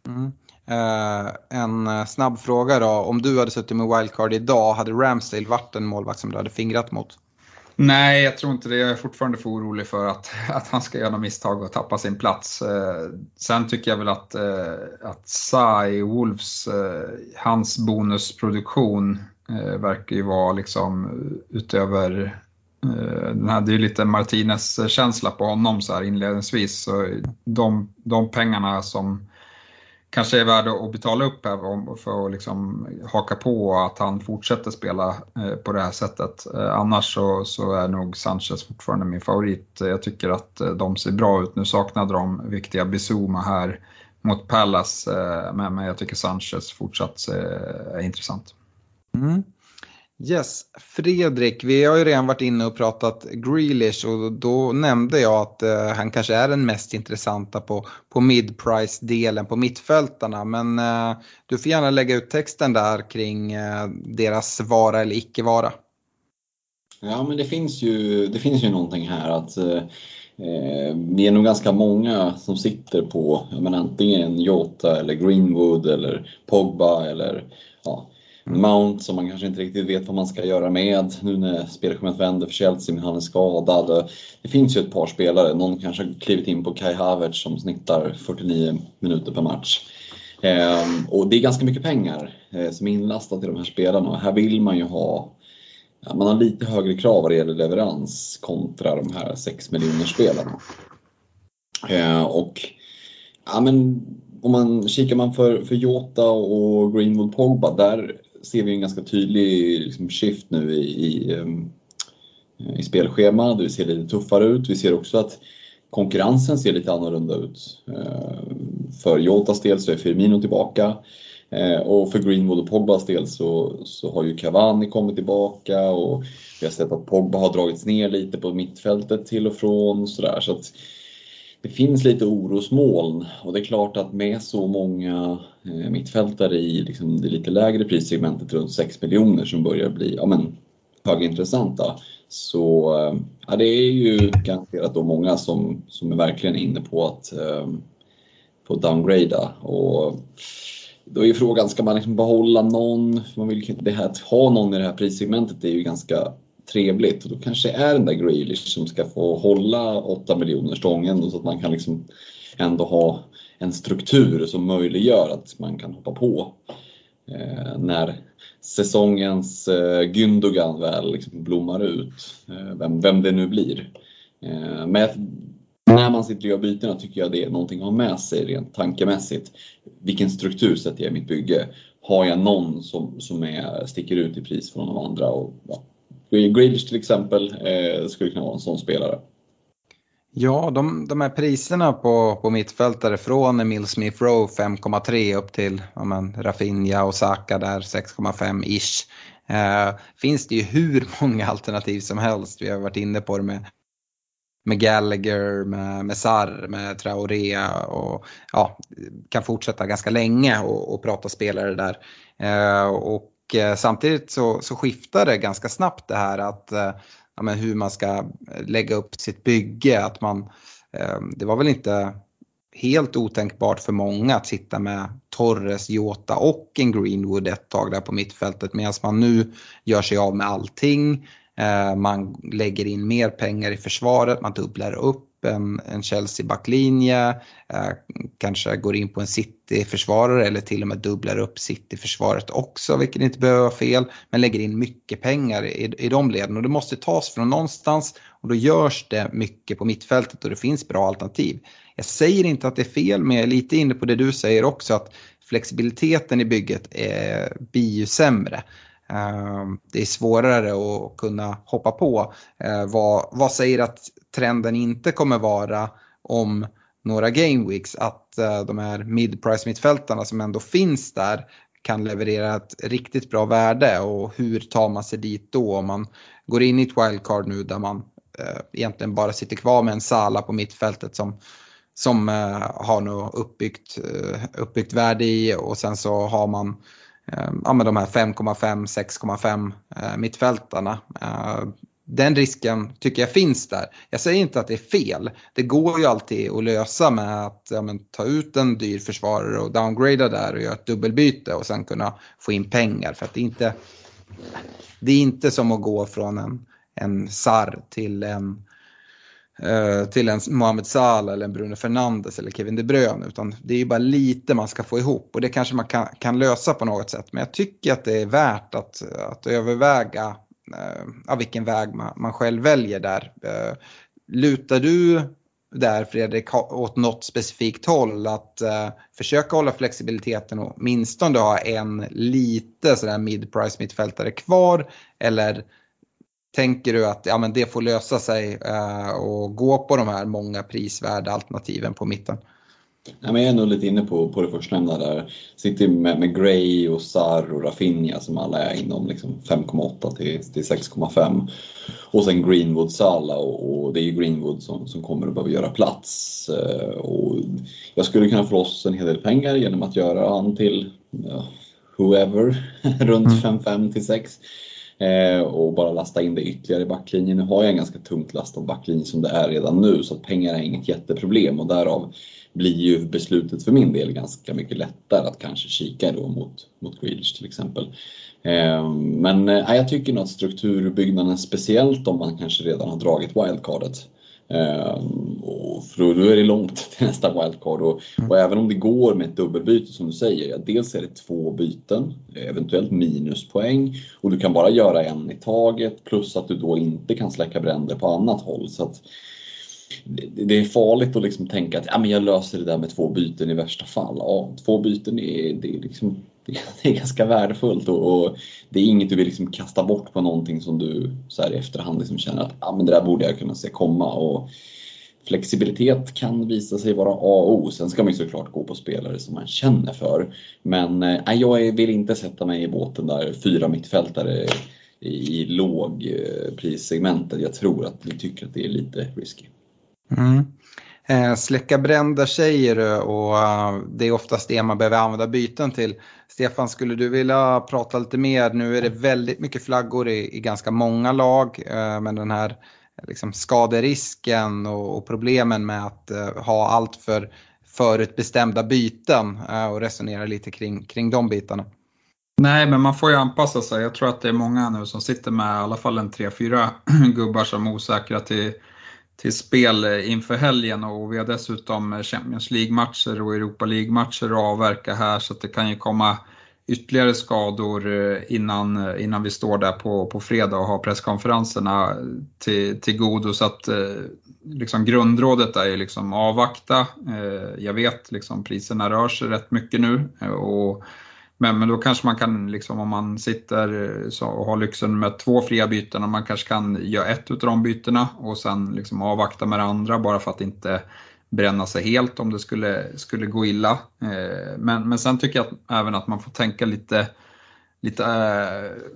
Mm. Eh, en eh, snabb fråga då, om du hade suttit med wildcard idag, hade Ramsdale varit en målvakt som du hade fingrat mot? Nej, jag tror inte det. Jag är fortfarande för orolig för att, <laughs> att han ska göra något misstag och tappa sin plats. Eh, sen tycker jag väl att, eh, att Sai Wolves, eh, hans bonusproduktion eh, verkar ju vara liksom utöver den hade ju lite Martinez-känsla på honom så här inledningsvis. Så de, de pengarna som kanske är värd att betala upp här för att liksom haka på att han fortsätter spela eh, på det här sättet. Eh, annars så, så är nog Sanchez fortfarande min favorit. Jag tycker att eh, de ser bra ut. Nu saknade de viktiga Bizuma här mot Pallas, men jag tycker Sanchez fortsatt är intressant. Mm. Yes, Fredrik, vi har ju redan varit inne och pratat Grealish och då nämnde jag att eh, han kanske är den mest intressanta på, på mid-price-delen på mittfältarna. Men eh, du får gärna lägga ut texten där kring eh, deras vara eller icke vara. Ja, men det finns ju, det finns ju någonting här att eh, eh vi är nog ganska många som sitter på men, antingen Jota eller Greenwood eller Pogba eller ja, Mm. Mount som man kanske inte riktigt vet vad man ska göra med nu när spelschemat vänder för Chelsea men han är skadad. Det finns ju ett par spelare, någon kanske har klivit in på Kai Havertz som snittar 49 minuter per match. Ehm, och det är ganska mycket pengar eh, som är inlastat i de här spelarna och här vill man ju ha man har lite högre krav vad det gäller leverans kontra de här 6 miljoner spelarna. Ehm, och ja, men om man kikar man för, för Jota och Greenwood Pogba, där ser vi en ganska tydlig liksom, shift nu i, i, ehm, i spelschema. Det ser lite tuffare ut. Vi ser också att konkurrensen ser lite annorlunda ut. Ehm, för Joltas del så är Firmino tillbaka. Ehm, och för Greenwood och Pogbas del så, så har ju Cavani kommit tillbaka och vi har sett att Pogba har dragits ner lite på mittfältet till och från. Så, där. så att det finns lite orosmoln och det är klart att med så många Eh, mittfältare i liksom det lite lägre prissegmentet runt 6 miljoner som börjar bli ja, men, högintressanta så eh, ja, det är ju garanterat då många som, som är verkligen inne på att, eh, på att downgrada. Och då är frågan, ska man liksom behålla någon? Man vill, det här, att ha någon i det här prissegmentet är ju ganska trevligt. Och då kanske det är den där Grealish som ska få hålla 8 miljoner stången så att man kan liksom ändå ha en struktur som möjliggör att man kan hoppa på eh, när säsongens eh, Gündogan väl liksom blommar ut. Eh, vem, vem det nu blir. Eh, men när man sitter och gör bytena tycker jag det är någonting att ha med sig rent tankemässigt. Vilken struktur sätter jag i mitt bygge? Har jag någon som, som är, sticker ut i pris från de andra? Och, ja. Grealish till exempel eh, skulle kunna vara en sån spelare. Ja, de, de här priserna på, på mittfältare från Emil Smith Rowe 5,3 upp till ja, men, Rafinha och Saka där 6,5-ish. Eh, finns det ju hur <laughs> många alternativ som helst. Vi har varit inne på det med, med Gallagher, med, med Sarr, med Traoré och ja, kan fortsätta ganska länge och, och prata spelare där. Eh, och eh, samtidigt så, så skiftar det ganska snabbt det här att eh, ja, men hur man ska eh, lägga upp sitt bygge. Att man, eh, det var väl inte helt otänkbart för många att sitta med Torres, Jota och en Greenwood ett tag där på mittfältet medan man nu gör sig av med allting. Eh, man lägger in mer pengar i försvaret, man dubblar upp en, en Chelsea-backlinje, eh, kanske går in på en City-försvarare eller till och med dubblar upp City-försvaret också, vilket inte behöver vara fel, men lägger in mycket pengar i, i de leden och det måste tas från någonstans och då görs det mycket på mittfältet och det finns bra alternativ. Jag säger inte att det är fel, men jag är lite inne på det du säger också, att flexibiliteten i bygget är, blir ju sämre. Ehm, det är svårare att kunna hoppa på. Ehm, vad, vad säger att trenden inte kommer vara om några game weeks? Att eh, de här mid-price mittfältarna som ändå finns där kan leverera ett riktigt bra värde? Och hur tar man sig dit då? Om man går in i ett wildcard nu där man eh, egentligen bara sitter kvar med en Sala på mittfältet som, som eh, har något uppbyggt, eh, uppbyggt värde i och sen så har man Ehm, ja, med de här 5,5, 6,5 eh, mittfältarna ehm, den risken tycker jag finns där. Jag säger inte att det är fel. Det går ju alltid att lösa med att ja, men, ta ut en dyr försvarare och downgrada där och göra ett dubbelbyte och sen kunna få in pengar. För att det är inte, det är inte som att gå från en, en Sar till en eh, Eh, till en Mohamed Salah eller en Bruno Fernandes eller Kevin De Bruyne. Utan det är ju bara lite man ska få ihop och det kanske man kan, kan lösa på något sätt. Men jag tycker att det är värt att, att överväga Eh, vilken väg man, man själv väljer där. Eh, lutar du där Fredrik åt något specifikt håll att eh, försöka hålla flexibiliteten och åtminstone ha en lite sådär mid-price mittfältare kvar eller tänker du att ja, men det får lösa sig uh, och gå på de här många prisvärda alternativen på mitten? Ja, men jag är nog lite inne på, på det förstnämnda där. Sitter med, med Gray och Sar och Rafinha som alla är inom liksom 5,8 till, till 6,5. Och sen Greenwood Sala och, och, det är ju Greenwood som, som kommer att behöva göra plats. Eh, och jag skulle kunna få loss en hel del pengar genom att göra han till ja, whoever <laughs> runt 5,5 mm. till 6 eh, Eh, och bara lasta in det ytterligare i backlinjen. Nu har jag en ganska tungt lastad backlinje som det är redan nu så att pengar är inget jätteproblem och därav blir ju beslutet för min del ganska mycket lättare att kanske kika då mot, mot Grealish till exempel. Eh, men äh, jag tycker nog att strukturbyggnaden, speciellt om man kanske redan har dragit wildcardet, och för då är det långt <laughs> till nästa wildcard och, mm. och, även om det går med ett dubbelbyte som du säger, ja, dels är det två byten, eventuellt minuspoäng och du kan bara göra en i taget plus att du då inte kan släcka bränder på annat håll. Så att, det är farligt att liksom tänka att ja, men jag löser det där med två byten i värsta fall. Ja, två byten är, det är, liksom, <laughs> det är ganska värdefullt och, och, det är inget du vill liksom kasta bort på någonting som du så här i efterhand liksom känner att ja, men det där borde jag kunna se komma. Och flexibilitet kan visa sig vara A och O. Sen ska man ju såklart gå på spelare som man känner för. Men eh, jag vill inte sätta mig i båten där fyra mittfältare i lågprissegmentet. Eh, jag tror att vi tycker att det är lite risky. Mm. Eh, släcka bränder säger du och eh, det är oftast det man behöver använda byten till. Stefan, skulle du vilja prata lite mer? Nu är det väldigt mycket flaggor i, i ganska många lag, eh, men den här liksom, skaderisken och, och problemen med att uh, ha allt för förutbestämda byten eh, och resonera lite kring, kring de bitarna. Nej, men man får ju anpassa sig. Jag tror att det är många nu som sitter med i alla fall en tre, fyra <clears throat> gubbar som är osäkra till till spel inför helgen och vi har dessutom Champions League-matcher och Europa League-matcher att avverka här så att det kan ju komma ytterligare skador eh, innan, eh, innan vi står där på, på fredag och har presskonferenserna till, till godo. Så att eh, liksom grundrådet är ju liksom avvakta. Jag vet liksom priserna rör sig rätt mycket nu. Och, men, men då kanske man kan, liksom, om man sitter så, och har lyxen med två fria byten, man kanske kan göra ett av de bytena och sen liksom avvakta med det andra bara för att inte bränna sig helt om det skulle, skulle gå illa. Eh, men, men sen tycker jag att, även att man får tänka lite, lite eh,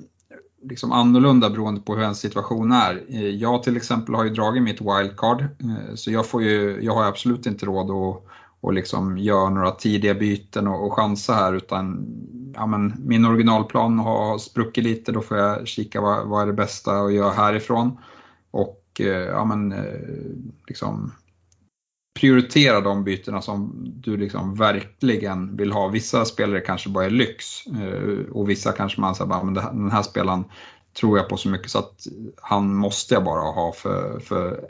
liksom annorlunda beroende på hur ens situation är. Eh, jag till exempel har ju dragit mitt wildcard eh, så jag, får ju, jag har absolut inte råd att och liksom göra några tidiga byten och, och chansa här utan ja, men min originalplan har spruckit lite, då får jag kika vad, vad är det bästa att göra härifrån. Och eh, ja, men, eh, liksom, prioritera de bytena som du liksom verkligen vill ha. Vissa spelare kanske bara är lyx eh, och vissa kanske man säger men den här spelaren tror jag på så mycket så att han måste jag bara ha för, för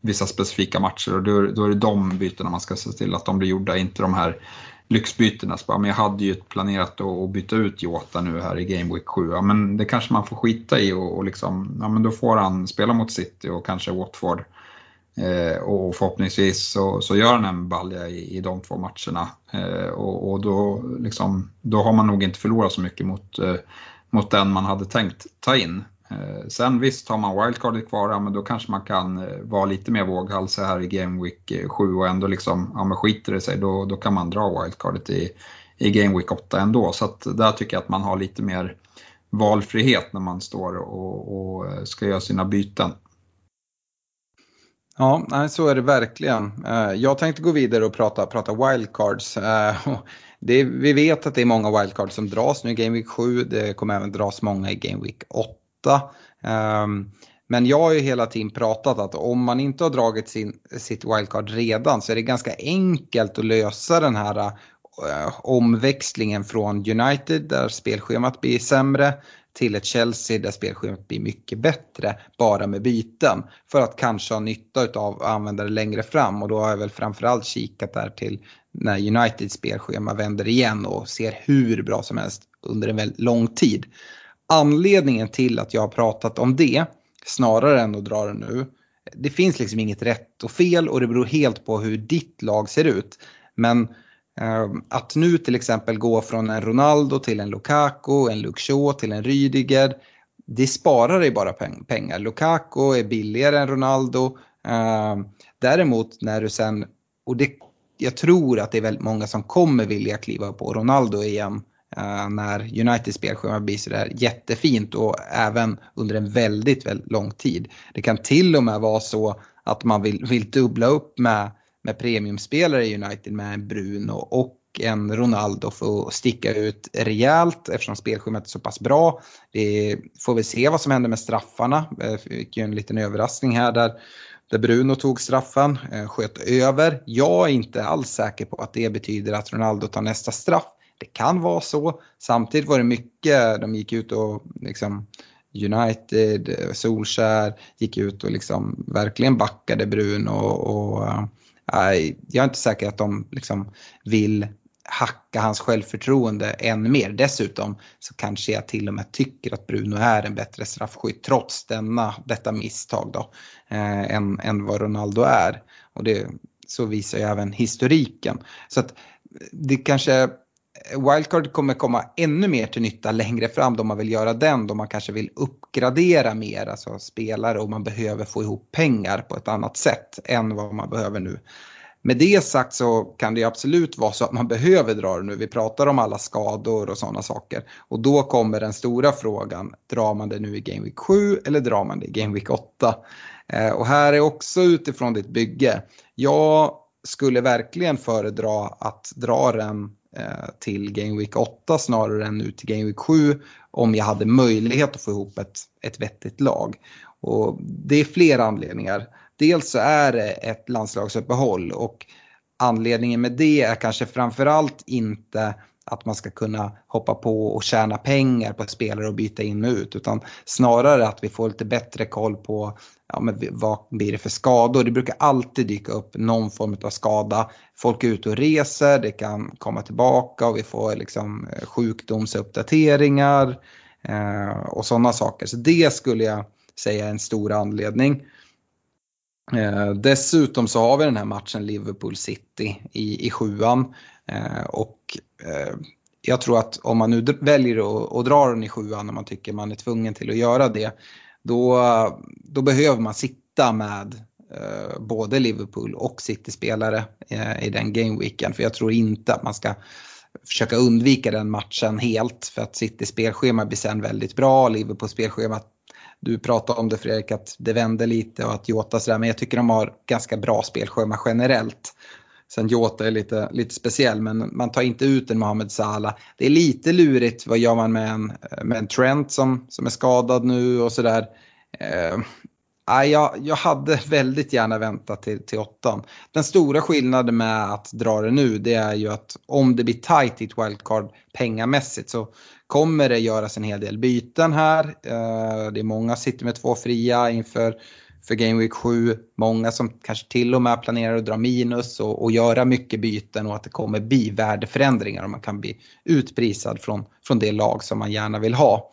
vissa specifika matcher och då, då är det de bytena man ska se till att de blir gjorda, inte de här lyxbytena. Så bara, men jag hade ju planerat att byta ut Jota nu här i Game Week 7. Ja, men det kanske man får skita i och, och liksom, ja, men då får han spela mot City och kanske Watford. Eh, och förhoppningsvis så, så gör han en balja i, i de två matcherna. Eh, och, och då, liksom, då har man nog inte förlorat så mycket mot, eh, mot den man hade tänkt ta in. Eh, sen visst, har man wildcardet kvar, ja, men då kanske man kan eh, vara lite mer våghalsig här i Game Week eh, 7 och ändå liksom, ja men skiter det sig, då, då kan man dra wildcardet i, i Game Week 8 ändå. Så att där tycker jag att man har lite mer valfrihet när man står och, och eh, ska göra sina byten. Ja, så är det verkligen. Eh, jag tänkte gå vidare och prata, prata wildcards. Eh, <laughs> det, vi vet att det är många wildcards som dras nu i Game Week 7. Det kommer även dras många i Game Week 8. Ehm, men jag har ju hela tiden pratat att om man inte har dragit sin, sitt wildcard redan så är det ganska enkelt att lösa den här eh, omväxlingen från United där spelschemat blir sämre till ett Chelsea där spelschemat blir mycket bättre bara med byten. För att kanske ha nytta av att använda det längre fram och då har jag väl framförallt kikat där till när Uniteds spelschema vänder igen och ser hur bra som helst under en väldigt lång tid. Anledningen till att jag har pratat om det snarare än att dra det nu. Det finns liksom inget rätt och fel och det beror helt på hur ditt lag ser ut. Men Ehm, att nu till exempel gå från en Ronaldo till en Lukaku, en Luxo till en Rydiger. Det sparar dig bara pengar. Lukaku är billigare än Ronaldo. Ehm, däremot när du sen, och det, jag tror att det är väldigt många som kommer vilja kliva på Ronaldo igen eh, när Uniteds spelschema blir sådär jättefint och även under en väldigt, väldigt lång tid. Det kan till och med vara så att man vill, vill dubbla upp med med premiumspelare i United med en Bruno och en Ronaldo för att sticka ut rejält eftersom spelschemat är så pass bra. Det får vi se vad som händer med straffarna. Vi fick ju en liten överraskning här där, där Bruno tog straffen, eh, sköt över. Jag är inte alls säker på att det betyder att Ronaldo tar nästa straff. Det kan vara så. Samtidigt var det mycket, de gick ut och liksom United, eh, Solskär gick ut och liksom verkligen backade Bruno och, och eh, jag är inte säker att de liksom vill hacka hans självförtroende än mer. Dessutom så kanske jag till och med tycker att Bruno är en bättre straffskytt trots denna, detta misstag då, eh, än, än vad Ronaldo är. Och det, så visar ju även historiken. Så att det kanske Wildcard kommer komma ännu mer till nytta längre fram då man vill göra den, då man kanske vill uppgradera mer, alltså spelare och man behöver få ihop pengar på ett annat sätt än vad man behöver nu. Med det sagt så kan det absolut vara så att man behöver dra det nu. Vi pratar om alla skador och sådana saker. Och då kommer den stora frågan, drar man det nu i Game Week 7 eller drar man det i Game Week 8? Eh, och här är också utifrån ditt bygge. Jag skulle verkligen föredra att dra den Eh, till Game Week 8 snarare än nu till Game Week 7 om jag hade möjlighet att få ihop ett, ett vettigt lag. Och det är flera anledningar. Dels så är det ett landslagsuppehåll och anledningen med det är kanske framförallt inte att man ska kunna hoppa på och tjäna pengar på spelare och byta in och ut. Utan snarare att vi får lite bättre koll på ja, men vad blir det för skador. Det brukar alltid dyka upp någon form av skada. Folk är ute och reser, det kan komma tillbaka och vi får liksom eh, sjukdomsuppdateringar eh, och sådana saker. Så det skulle jag säga är en stor anledning. Eh, dessutom så har vi den här matchen Liverpool City i, i sjuan. Eh, och eh, jag tror att om man nu väljer att, att dra den i sjuan när man tycker man är tvungen till att göra det. Då, då behöver man sitta med eh, både Liverpool och City-spelare eh, i den gameweeken. För jag tror inte att man ska försöka undvika den matchen helt. För att City spelschema blir sen väldigt bra. Liverpool spelschema du pratade om det Fredrik, att det vände lite och att Jota sådär, men jag tycker de har ganska bra spelschema generellt. Sen Jota är lite, lite speciell, men man tar inte ut en Mohamed Salah. Det är lite lurigt, vad gör man med en, med en Trent som, som är skadad nu och sådär. Eh, jag, jag hade väldigt gärna väntat till, till åttan. Den stora skillnaden med att dra det nu det är ju att om det blir tight i ett wildcard pengamässigt så kommer det göras en hel del byten här. Eh, det är många som sitter med två fria inför för Game Week 7. Många som kanske till och med planerar att dra minus och, och göra mycket byten och att det kommer bli värdeförändringar och man kan bli utprisad från, från det lag som man gärna vill ha.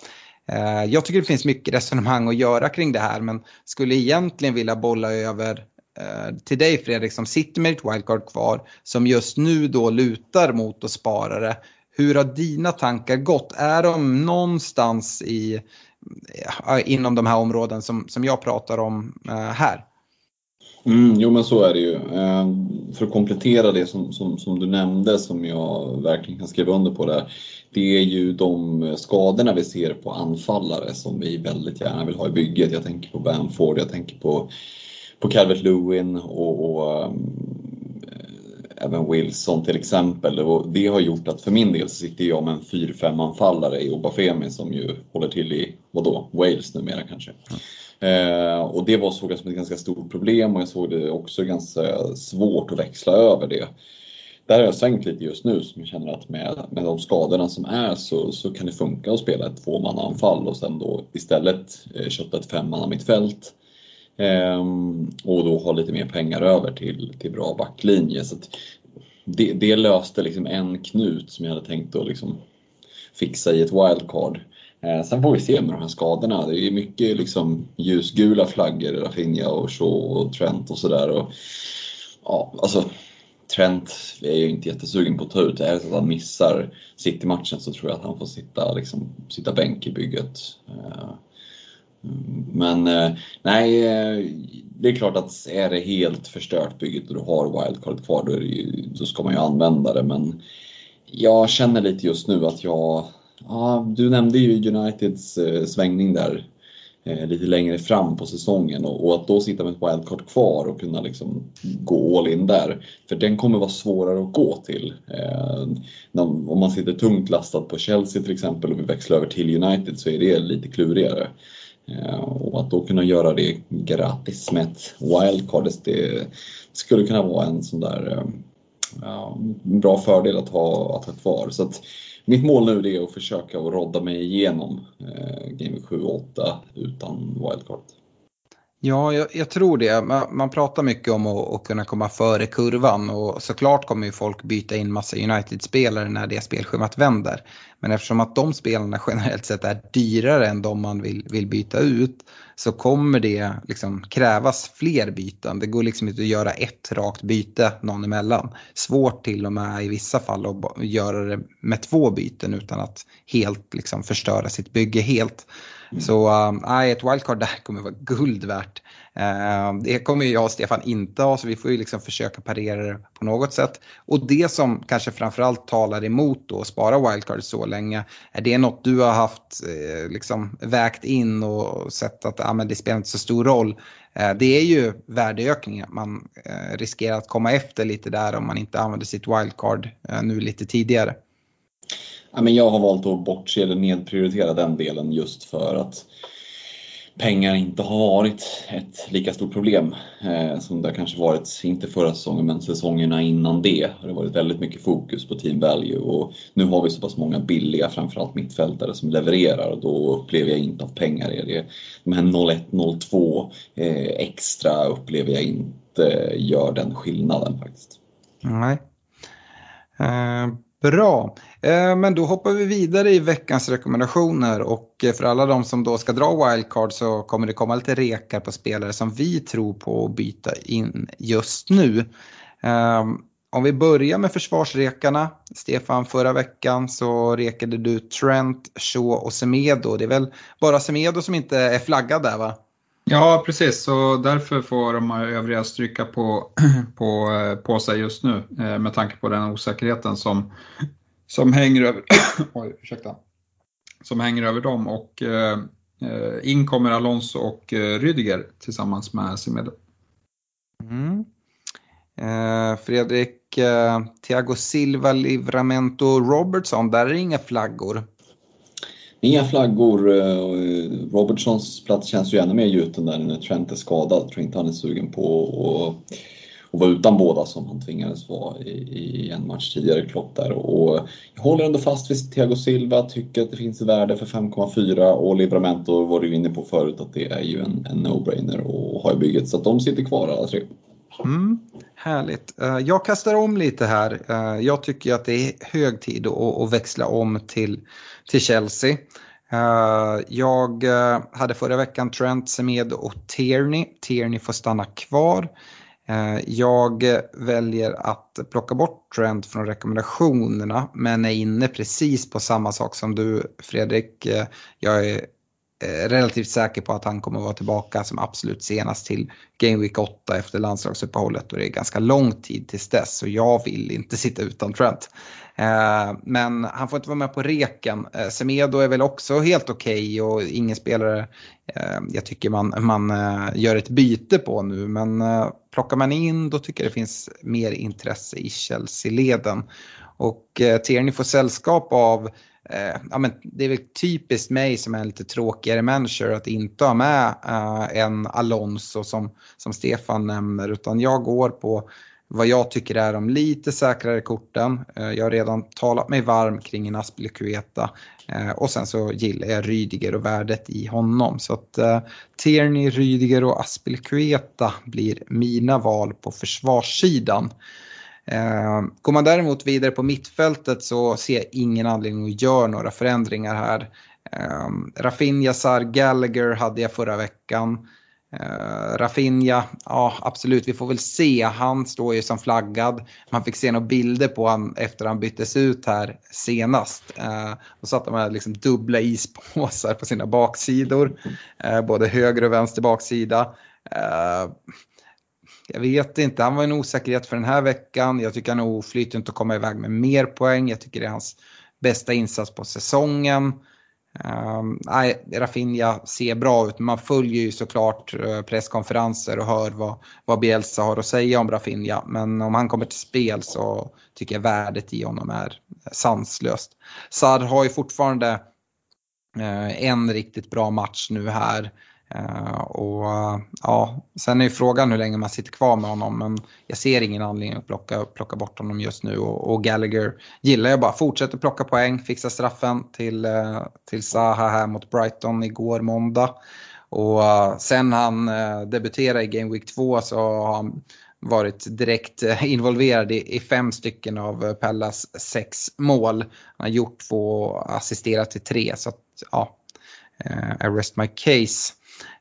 Eh, jag tycker det finns mycket resonemang att göra kring det här men skulle egentligen vilja bolla över eh, till dig Fredrik som sitter med ditt wildcard kvar som just nu då lutar mot att spara det. Hur har dina tankar gått? Är de någonstans i, Eh, inom de här områden som, som jag pratar om eh, här? Mm, jo men så är det ju. Eh, för att komplettera det som, som, som, du nämnde som jag verkligen kan skriva under på där. Det är ju de skadorna vi ser på anfallare som vi väldigt gärna vill ha i bygget. Jag tänker på Bamford, jag tänker på, på Calvert Lewin och, och um, även Wilson till exempel. Och det har gjort att för min del så sitter jag med en 4-5 anfallare i Obafemi som ju håller till i, vadå, Wales numera kanske. Mm. Eh, och det var såg jag som ett ganska stort problem och jag såg det också ganska svårt att växla över det. Där har jag svängt lite just nu som jag känner att med, med de skadorna som är så, så kan det funka att spela ett tvåmannaanfall och sen då istället eh, kötta ett femmanna mittfält. Eh, och då ha lite mer pengar över till, till bra backlinje. Så det, det, löste liksom en knut som jag hade tänkt att liksom fixa i ett wildcard. Eh, sen får vi se med de här skadorna. Det är mycket liksom ljusgula flaggor, Rafinha och Shaw och Trent och sådär. Ja, alltså Trent är jag inte jättesugen på att ta ut. Är det så att han missar City-matchen så tror jag att han får sitta, liksom, sitta bänk i bygget. Eh, men eh, nej, eh, det är klart att är det helt förstört bygget och du har wildcard kvar då, ju, då ska man ju använda det. Men jag känner lite just nu att jag, ja, du nämnde ju Uniteds eh, svängning där eh, lite längre fram på säsongen och, att då sitta med ett wildcard kvar och kunna liksom gå all in där. För den kommer vara svårare att gå till. Eh, om man sitter tungt lastad på Chelsea till exempel och vill växla över till United så är det lite klurigare. Och att då kunna göra det gratis med ett wildcard, det skulle kunna vara en sån där ja, bra fördel att ha, att ha kvar. Så att mitt mål nu är att försöka att rodda mig igenom eh, Game 7 och 8 utan wildcard. Ja, jag, jag, tror det. Man, man pratar mycket om att, att, kunna komma före kurvan och såklart kommer ju folk byta in massa United-spelare när det spelschemat vänder. Men eftersom att de spelarna <laughs> generellt sett är dyrare än de man vill, vill byta ut så kommer det liksom krävas fler byten. Det går liksom inte att göra ett rakt byte någon emellan. Svårt till och med i vissa fall att göra det med två byten utan att helt liksom förstöra sitt bygge helt. Så äh, ett wildcard där kommer vara guld värt. Äh, det kommer jag och Stefan inte ha så vi får ju liksom försöka parera det på något sätt. Och det som kanske framförallt talar emot då att spara wildcard så länge. Är det något du har haft eh, liksom vägt in och sett att ah, men det spelar inte så stor roll. Det är ju värdeökningen. Man riskerar att komma efter lite där om man inte använder sitt wildcard nu lite tidigare. Ja, men jag har valt att bortse eller nedprioritera den delen just för att pengar inte har varit ett lika stort problem eh, som det kanske varit, inte förra säsongen, men säsongerna innan det har det varit väldigt mycket fokus på team value och nu har vi så pass många billiga, framförallt mittfältare som levererar och då upplever jag inte att pengar är det. De här 0-1, 0-2 eh, extra upplever jag inte gör den skillnaden faktiskt. Nej. Eh, bra. Eh, men då hoppar vi vidare i veckans rekommendationer och eh, för alla de som då ska dra wildcard så kommer det komma lite rekar på spelare som vi tror på att byta in just nu. Ehm, om vi börjar med försvarsrekarna. Stefan, förra veckan så rekade du Trent, Shaw och Semedo. Det är väl bara Semedo som inte är flaggad där va? Ja, precis. Så därför får de övriga stryka på, <clears throat> på, eh, på sig just nu eh, med tanke på den osäkerheten som, som hänger över, <clears throat> oj, ursäkta, som hänger över dem och eh, eh in kommer Alonso och Rüdiger Rydiger tillsammans med Semedo. Mm. Eh, Fredrik, eh, Thiago Silva, Livramento, Robertson, där är det inga flaggor. Inga flaggor. Eh, eh, Robertsons plats känns ju ännu mer gjuten där när Trent är skadad. Jag tror inte han är sugen på att och var utan båda som han tvingades vara i, i en match tidigare Klopp där. Och jag håller ändå fast vid Thiago Silva, tycker att det finns värde för 5,4 och Libramento var du inne på förut att det är ju en, en no-brainer och har i bygget så att de sitter kvar alla tre. Mm, härligt. Eh, jag kastar om lite här. Jag tycker att det är hög tid att växla om till, till Chelsea. Eh, jag eh, hade förra veckan Trent, Semedo och Tierney. Tierney får stanna kvar. Eh, jag väljer att plocka bort Trent från rekommendationerna men är inne precis på samma sak som du Fredrik. Jag är Eh, relativt säker på att han kommer vara tillbaka som absolut senast till Game Week 8 efter landslagsuppehållet och det är ganska lång tid tills dess så jag vill inte sitta utan Trent. Eh, men han får inte vara med på reken. Eh, Semedo är väl också helt okej okay och ingen spelare jag tycker man, man gör ett byte på nu men plockar man in då tycker jag det finns mer intresse i Chelsea-leden. Och Tierney får sällskap av Eh, ja, men det är väl typiskt mig som är en lite tråkigare manager att inte ha med eh, en Alonso som, som Stefan nämner utan jag går på vad jag tycker är de lite säkrare korten. Eh, jag har redan talat mig varm kring en Aspelekueta eh, och sen så gillar jag Rydiger och värdet i honom. Så att eh, Tierney, Rydiger och Aspelekueta blir mina val på försvarssidan. Eh, går man däremot vidare på mittfältet så ser jag ingen anledning att göra några förändringar här. Eh, Rafinha, Sar, Gallagher hade jag förra veckan. Uh, Rafinha, ja absolut, vi får väl se. Han står ju som flaggad. Man fick se några bilder på honom efter han byttes ut här senast. Uh, då satt de med liksom dubbla ispåsar på sina baksidor. Uh, både höger och vänster baksida. Uh, jag vet inte, han var en osäkerhet för den här veckan. Jag tycker han är oflytande att komma iväg med mer poäng. Jag tycker det är hans bästa insats på säsongen. Um, nej, Rafinha ser bra ut. Man följer ju såklart eh, presskonferenser och hör vad, vad Bielsa har att säga om Rafinha. Men om han kommer till spel så tycker jag värdet i honom är sanslöst. Sar har ju fortfarande uh, en riktigt bra match nu här. Uh, och uh, ja, sen är ju frågan hur länge man sitter kvar med honom. Men jag ser ingen anledning att plocka, plocka bort honom just nu. Och, och Gallagher gillar jag bara. Fortsätter plocka poäng, fixa straffen till, uh, till Zaha här mot Brighton igår måndag. Och sen han debuterade i Game Week 2 så har han varit direkt involverad i, i fem stycken av Pellas sex mål. Han har gjort två och assisterat till tre. Så att, ja, I rest my case.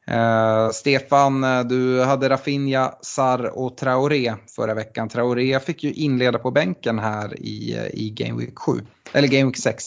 Eh, Stefan, eh, du hade Rafinha, Sar och Traoré förra veckan. Traoré fick ju inleda på bänken här i, eh, i Game Week 7, eller Game Week 6.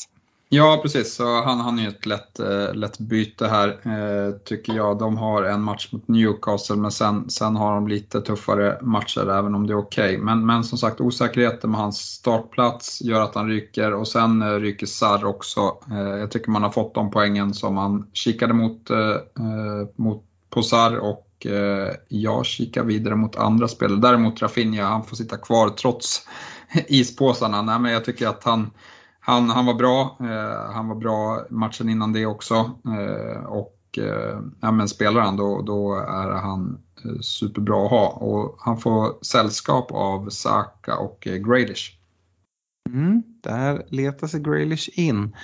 Ja, precis. Så han, han är ju ett lätt, eh, lätt byte här, eh, tycker jag. De har en match mot Newcastle, men sen, sen har de lite tuffare matcher, även om det är okej. Okay. Men, men som sagt, osäkerheten med hans startplats gör att han ryker och sen eh, ryker Sarr också. Eh, jag tycker man har fått de poängen som man kikade mot, eh, eh, mot på Sarr och eh, jag kikar vidare mot andra spelare. Däremot Rafinha, han får sitta kvar trots <laughs> ispåsarna. Nej, men jag tycker att han han, han var bra. Eh, han var bra matchen innan det också. Eh, och eh, ja, men spelar han då, då är han eh, superbra att ha. Och han får sällskap av Saka och eh, Graylish. Mm, där letar sig Graylish in.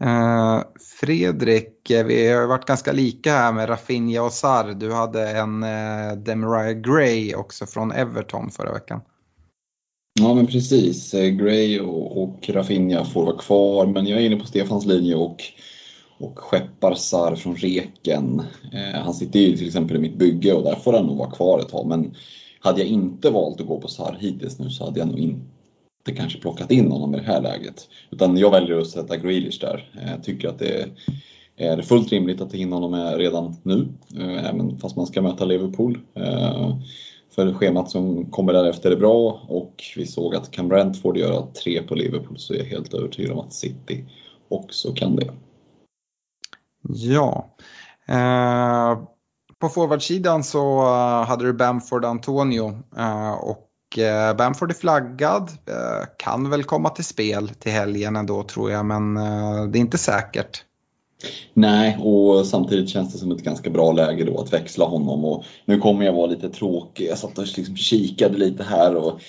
Eh, Fredrik, eh, vi har varit ganska lika här med Rafinha och Sar. Du hade en eh, Demirai Gray också från Everton förra veckan. Ja men precis, eh, Gray och, och Rafinha får vara kvar men jag är inne på Stefans linje och, och skeppar Sar från Reken. Eh, han sitter ju till exempel i mitt bygge och där får han nog vara kvar ett tag men hade jag inte valt att gå på Sar hittills nu så hade jag nog inte kanske plockat in honom i det här läget. Utan jag väljer att sätta Grealish där. Jag eh, tycker att det är fullt rimligt att ta in honom eh, redan nu, eh, även fast man ska möta Liverpool. Eh, för schemat som kommer därefter är bra och vi såg att kan Brentford göra tre på Liverpool så är jag helt övertygad om att City också kan det. Ja. Eh, på forwardsidan så eh, hade du Bamford Antonio eh, och eh, Bamford är flaggad. Eh, kan väl komma till spel till helgen ändå tror jag men eh, det är inte säkert. Nej, och samtidigt känns det som ett ganska bra läge då att växla honom. Och nu kommer jag vara lite tråkig. Jag satt och liksom kikade lite här och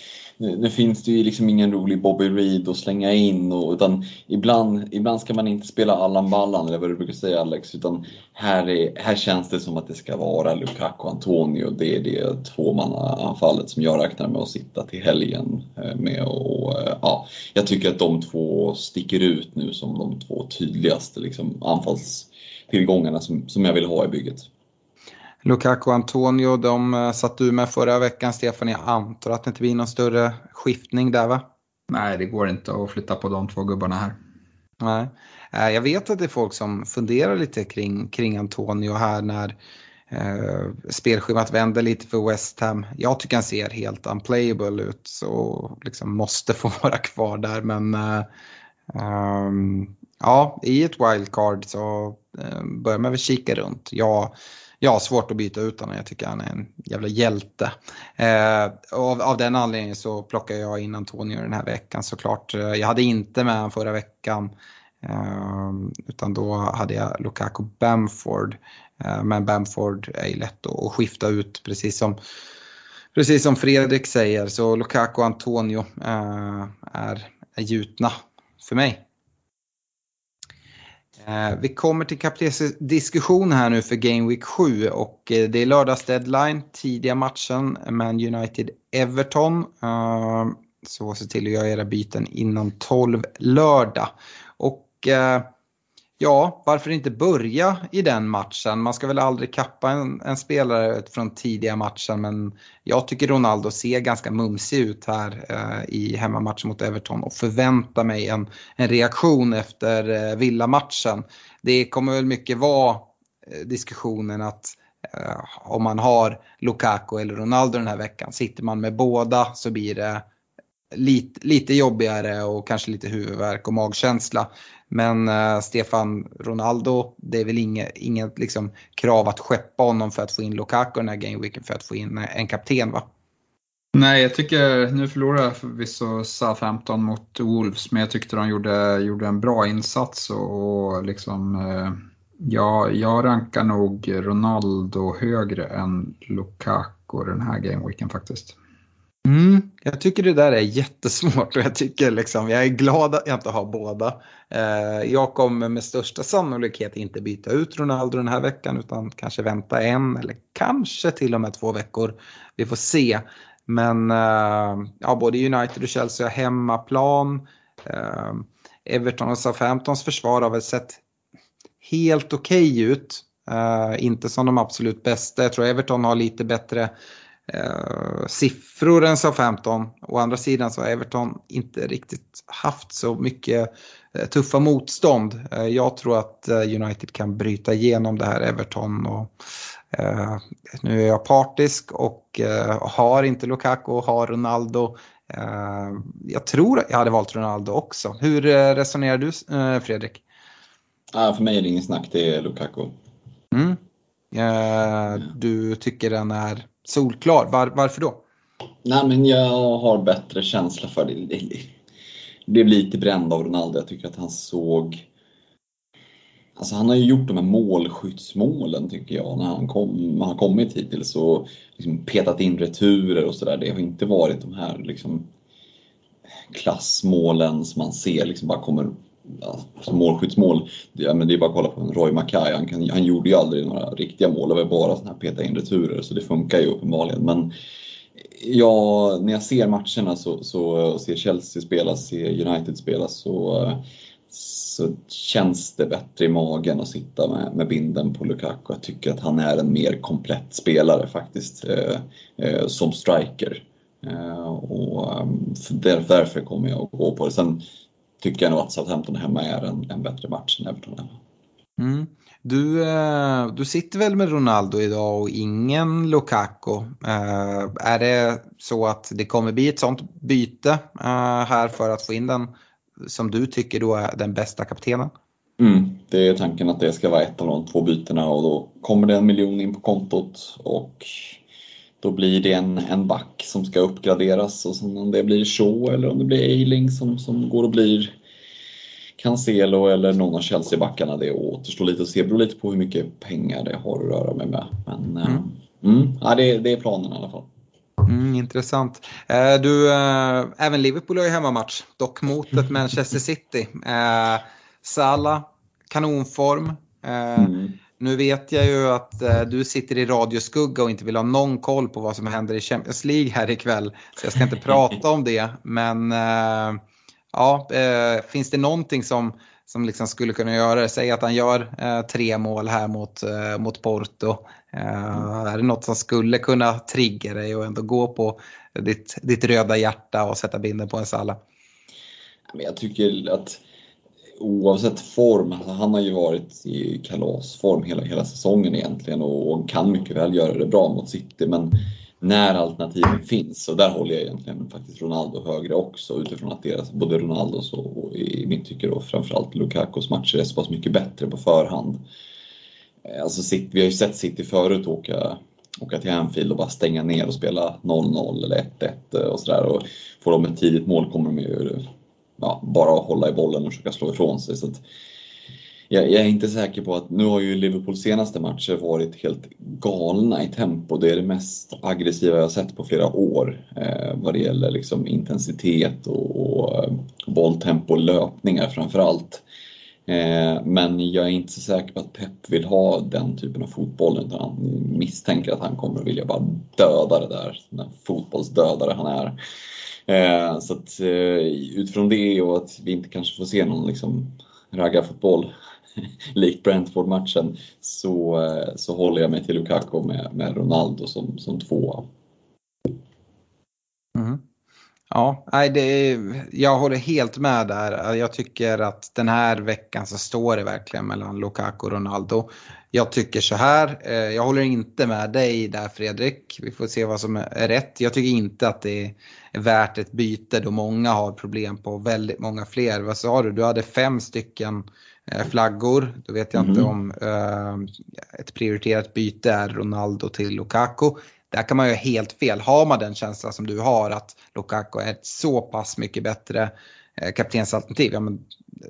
nu, nu, finns det ju liksom ingen rolig Bobby Reed att slänga in och, utan ibland, ibland ska man inte spela Allan Ballan eller vad du brukar säga Alex utan här, är, här känns det som att det ska vara Lukaku och Antonio. Det är det tvåmannaanfallet som jag räknar med att sitta till helgen eh, med och eh, ja, jag tycker att de två sticker ut nu som de två tydligaste liksom, anfallstillgångarna som, som jag vill ha i bygget. Lukaku och Antonio, de eh, satt du med förra veckan Stefan. Jag antar att det inte blir någon större skiftning där va? Nej, det går inte att flytta på de två gubbarna här. Nej. Eh, jag vet att det är folk som funderar lite kring, kring Antonio här när eh, spelschemat vänder lite för West Ham. Jag tycker han ser helt unplayable ut så liksom måste <laughs> få vara kvar där men eh, um, ja, i ett wildcard så eh, börjar man väl kika runt. Jag jag har svårt att byta ut honom. Jag tycker han är en jävla hjälte. Eh, av, av den anledningen så plockar jag in Antonio den här veckan såklart. Eh, jag hade inte med honom förra veckan. Eh, utan då hade jag Lukaku Bamford. Eh, men Bamford är ju lätt att skifta ut precis som Precis som Fredrik säger så Lukaku och Antonio eh, är, är gjutna för mig. Eh, vi kommer till kaptensdiskussion här nu för Game Week 7 och eh, det är lördags deadline, tidiga matchen, Man United-Everton. Eh, så se till att göra era byten innan 12 lördag. Och Ja, varför inte börja i den matchen? Man ska väl aldrig kappa en, en, spelare från tidiga matchen men jag tycker Ronaldo ser ganska mumsig ut här eh, i hemmamatchen mot Everton och förväntar mig en, en reaktion efter eh, Villa-matchen. Det kommer väl mycket vara eh, diskussionen att eh, om man har Lukaku eller Ronaldo den här veckan, sitter man med båda så blir det lite, lite jobbigare och kanske lite huvudvärk och magkänsla. Men uh, Stefan Ronaldo, det är väl inget, inget liksom, krav att skeppa honom för att få in Lukaku den här gameweeken för att få in eh, en kapten va? Nej, jag tycker, nu förlorade förvisso Southampton mot Wolves, men jag tyckte de gjorde, gjorde en bra insats och, och liksom, eh, ja, jag rankar nog Ronaldo högre än Lukaku den här gameweeken faktiskt. Mm, jag tycker det där är jättesvårt och jag tycker liksom, jag är glad att jag inte har båda. Eh, jag kommer med största sannolikhet inte byta ut Ronaldo den här veckan utan kanske vänta en eller kanske till och med två veckor. Vi får se. Men eh, ja, både United och Chelsea har hemmaplan. Eh, Everton och Southamptons försvar har väl sett helt okej okay ut. Eh, inte som de absolut bästa. Jag tror Everton har lite bättre eh, siffror än Southampton. Å andra sidan så har Everton inte riktigt haft så mycket eh, tuffa motstånd. Eh, jag tror att eh, United kan bryta igenom det här Everton. Och, eh, nu är jag partisk och eh, har inte Lukaku och har Ronaldo. jag tror jag hade valt Ronaldo också. Hur resonerar du Fredrik? Ah, för mig är det ingen snack, det är Lukaku. Mm. du tycker den är solklar. Var, varför då? Nej, men jag har bättre känsla för det. Det blev lite bränd av Ronaldo. Jag tycker att han såg Alltså han har ju gjort de här målskyttsmålen tycker jag när han, kom, han kommit hittills och liksom petat in returer och sådär. Det har inte varit de här liksom klassmålen som man ser liksom bara kommer alltså målskyttsmål. Ja, men det är bara att kolla på Roy Mackay. Han, kan, han gjorde ju aldrig några riktiga mål, det var bara såna här peta in returer så det funkar ju uppenbarligen. Men ja, när jag ser matcherna så, så ser Chelsea spela, ser United spela så så känns det bättre i magen att sitta med, med binden på Lukaku. Jag tycker att han är en mer komplett spelare faktiskt eh, eh, som striker. Eh, och ehm, där, därför kommer jag att gå på det. Sen tycker jag nog att Southampton hemma är en, en bättre match än Everton hemma. Mm. Du, eh, du sitter väl med Ronaldo idag och ingen Lukaku. Eh, är det så att det kommer bli ett sånt byte eh, här för att få in den som du tycker då är den bästa kaptenen? Mm, det är tanken att det ska vara ett av de två bytena och då kommer det en miljon in på kontot och då blir det en, en back som ska uppgraderas och sen om det blir Shaw eller om det blir Eiling som, som går och blir Cancelo eller någon av Chelsea-backarna. Det återstår lite att se. Det beror lite på hur mycket pengar det har att röra mig med. Men mm. Äh, mm, ja, det, det är planen i alla fall. Mm, intressant. Eh, du, äh, även Liverpool har ju hemmamatch, dock mot ett Manchester City. Äh, Salah, kanonform. Äh, mm. Nu vet jag ju att eh, du sitter i radioskugga och inte vill ha någon koll på vad som händer i Champions League här ikväll. Så jag ska inte prata om det. Men eh, ja, eh, finns det någonting som som liksom skulle kunna göra det. Säg att han gör eh, tre mål här mot, eh, mot Porto. Eh, är det något som skulle kunna trigga dig och ändå gå på ditt, ditt röda hjärta och sätta binden på en Salla? Jag tycker att oavsett form, alltså han har ju varit i kalasform hela, hela säsongen egentligen och kan mycket väl göra det bra mot City. Men när alternativen finns. Och där håller jag egentligen faktiskt Ronaldo högre också utifrån att deras, både Ronaldos och, och i mitt tycke då framförallt Lukakos matcher är så pass mycket bättre på förhand. Eh, alltså City, vi har ju sett City förut åka, åka till Anfield och bara stänga ner och spela 0-0 eller 1-1 eh, och sådär. Och får de ett tidigt mål kommer de ju ja, bara hålla i bollen och försöka slå ifrån sig. Så att, jag, jag, är inte säker på att, nu har ju Liverpools senaste matcher varit helt galna i tempo. Det är det mest aggressiva jag har sett på flera år eh, vad det gäller liksom intensitet och, och eh, bolltempo och löpningar framförallt. Eh, men jag är inte så säker på att Pep vill ha den typen av fotboll utan han misstänker att han kommer att vilja bara döda det där, den fotbollsdödare han är. Eh, så att eh, utifrån det och att vi inte kanske får se någon liksom raggarfotboll likt <laughs> Brentford-matchen så, eh, så håller jag mig till Lukaku med, med Ronaldo som, som tvåa. Mm. Ja, nej, det är, jag håller helt med där. Jag tycker att den här veckan så står det verkligen mellan Lukaku och Ronaldo. Jag tycker så här, eh, jag håller inte med dig där Fredrik. Vi får se vad som är rätt. Jag tycker inte att det är värt ett byte då många har problem på väldigt många fler. Vad sa du? Du hade fem stycken Eh, flaggor. Då vet jag mm. inte mhm. om eh, ett prioriterat byte är Ronaldo till Lukaku. Där kan man ju helt fel. Har man den känslan som du har att Lukaku är ett så pass mycket bättre eh, kaptensalternativ, ja, men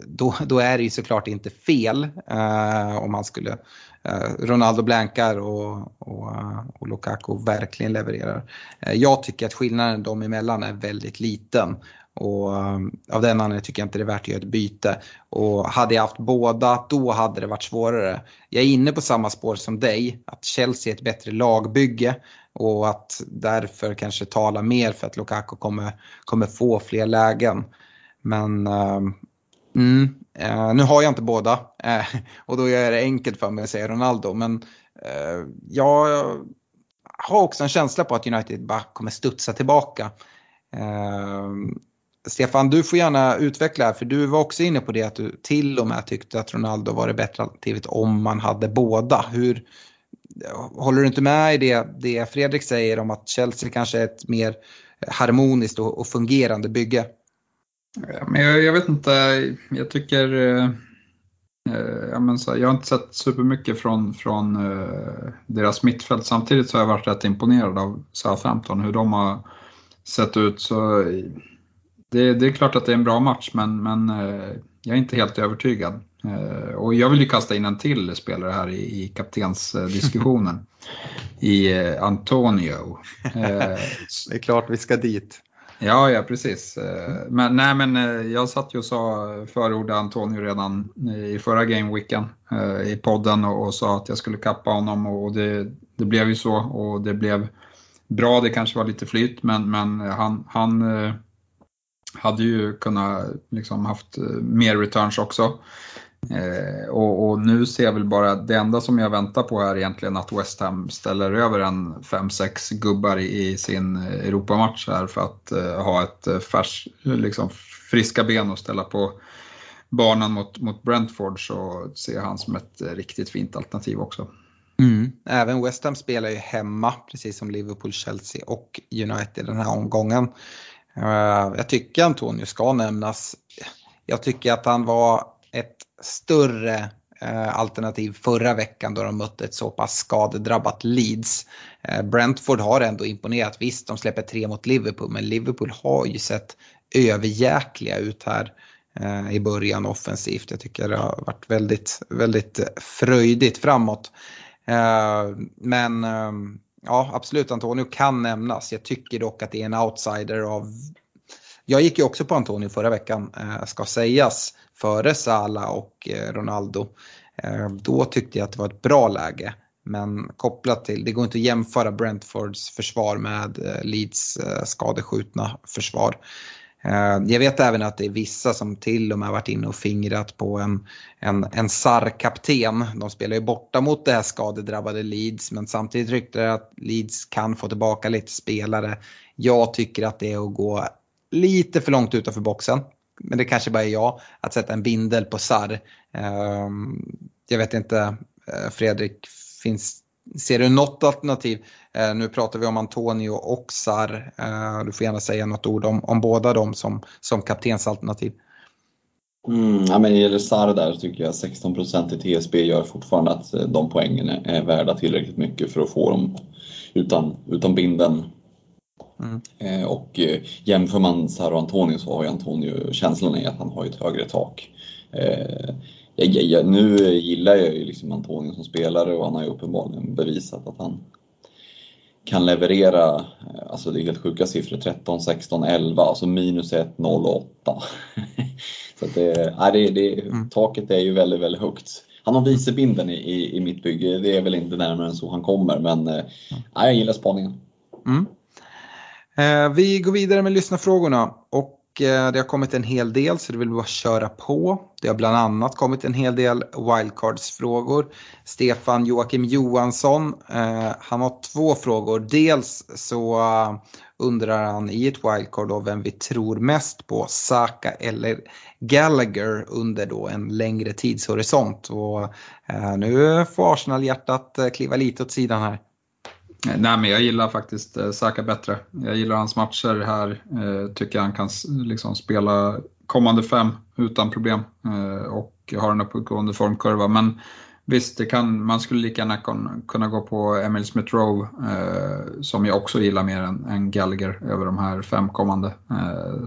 då, då är det ju såklart inte fel eh, om man skulle Eh, Ronaldo blankar och, och, och, Lukaku verkligen levererar. Eh, jag tycker att skillnaden dem emellan är väldigt liten och eh, av den anledningen tycker jag inte det är värt att göra ett byte. Och hade jag haft båda, då hade det varit svårare. Jag är inne på samma spår som dig, att Chelsea är ett bättre lagbygge och att därför kanske tala mer för att Lukaku kommer, kommer få fler lägen. Men mm, Eh, nu har jag inte båda eh, <laughs> och då är det enkelt för mig att säga Ronaldo. Men eh, jag har också en känsla på att United bara kommer studsa tillbaka. Eh, Stefan, du får gärna utveckla här, för du var också inne på det att du till och med tyckte att Ronaldo var det bättre alternativet om man hade båda. Hur, håller du inte med i det, det Fredrik säger om att Chelsea kanske är ett mer harmoniskt och, och fungerande bygge? Men jag, jag, vet inte, jag tycker eh, jag, men så, jag har inte sett supermycket från, från eh, deras mittfält. Samtidigt så har jag varit rätt imponerad av Southampton, hur de har sett ut. Så det, det, är klart att det är en bra match men, men eh, jag är inte helt övertygad. Eh, och jag vill ju kasta in en till spelare här i, i kaptensdiskussionen. <laughs> I eh, Antonio. det är klart vi ska dit. Ja, ja precis. Eh, men, nej, men eh, jag satt ju och sa förordade Antonio redan eh, i förra gameweeken i podden och, och sa att jag skulle kappa honom och det, det blev ju så och det blev bra. Det kanske var lite flyt men, men han, han hade ju kunnat liksom haft mer returns också. Eh, och, och, nu ser jag väl bara, det enda som jag väntar på är egentligen att West Ham ställer över en 5-6 gubbar i, i, sin Europamatch här för att eh, ha ett eh, färs, liksom friska ben och ställa på banan mot, mot Brentford så ser jag han som ett eh, riktigt fint alternativ också. Mm. Även West Ham spelar ju hemma, precis som Liverpool, Chelsea och United den här omgången. Uh, jag tycker Antonio ska nämnas. Jag tycker att han var större eh, alternativ förra veckan då de mötte ett så pass skadedrabbat Leeds. Eh, Brentford har ändå imponerat. Visst, de släpper tre mot Liverpool, men Liverpool har ju sett överjäkliga ut här eh, i början offensivt. Jag tycker det har varit väldigt, väldigt fröjdigt framåt. Eh, men eh, ja, absolut, Antonio kan nämnas. Jag tycker dock att det är en outsider av... Jag gick ju också på Antonio förra veckan, eh, ska sägas före Salah och eh, Ronaldo. Eh, då tyckte jag att det var ett bra läge. Men kopplat till, det går inte att jämföra Brentfords försvar med eh, Leeds skadeskjutna försvar. Jag vet även att det är vissa som till och med varit inne och fingrat på en, en, en SAR-kapten. De spelar ju borta mot det här skadedrabbade Leeds men samtidigt ryktar det att Leeds kan få tillbaka lite spelare. Jag tycker att det är att gå lite för långt utanför boxen men det kanske bara är jag, att sätta en bindel på Sar. Ehm, jag vet inte, eh, Fredrik, finns, ser du något alternativ? Eh, nu pratar vi om Antonio och Sar. Eh, du får gärna säga något ord om, om båda dem som, som kaptensalternativ. Mm, ja, men gäller Sar där tycker jag 16 procent i TSB gör fortfarande att de poängen är värda tillräckligt mycket för att få dem utan, utan binden Mm. Eh, och eh, jämför man Sara och Antonio så har ju Antonio känslan är att han har ett högre tak. Eh, jag, jag, nu gillar jag ju liksom Antonio som spelare och han har ju uppenbarligen bevisat att han kan leverera, alltså det är helt sjuka siffror, 13, 16, 11, alltså minus 1, 0 och 8. så det, nej, det, det, mm. taket är ju väldigt, väldigt högt. Han har vicebinden i, i, i mitt bygge, det är väl inte närmare än så han kommer, men mm. nej, jag gillar spaningen. Mm. Eh, vi går vidare med lyssnarfrågorna och eh, det har kommit en hel del så det vill vi bara köra på. Det har bland annat kommit en hel del wildcards-frågor. Stefan Joakim Johansson, eh, han har två frågor. Dels så eh, undrar han i ett wildcard då vem vi tror mest på, Saka eller Gallagher under då en längre tidshorisont. Och eh, nu får Arsenal-hjärtat eh, kliva lite åt sidan här. Nej, men jag gillar faktiskt eh, Saka bättre. Jag gillar hans matcher här. Eh, tycker han kan liksom spela kommande fem utan problem eh, och har en uppåtgående formkurva. Men visst, det kan, man skulle lika gärna kunna gå på Emil Smith Rowe som jag också gillar mer än, än Gallagher över de här fem kommande.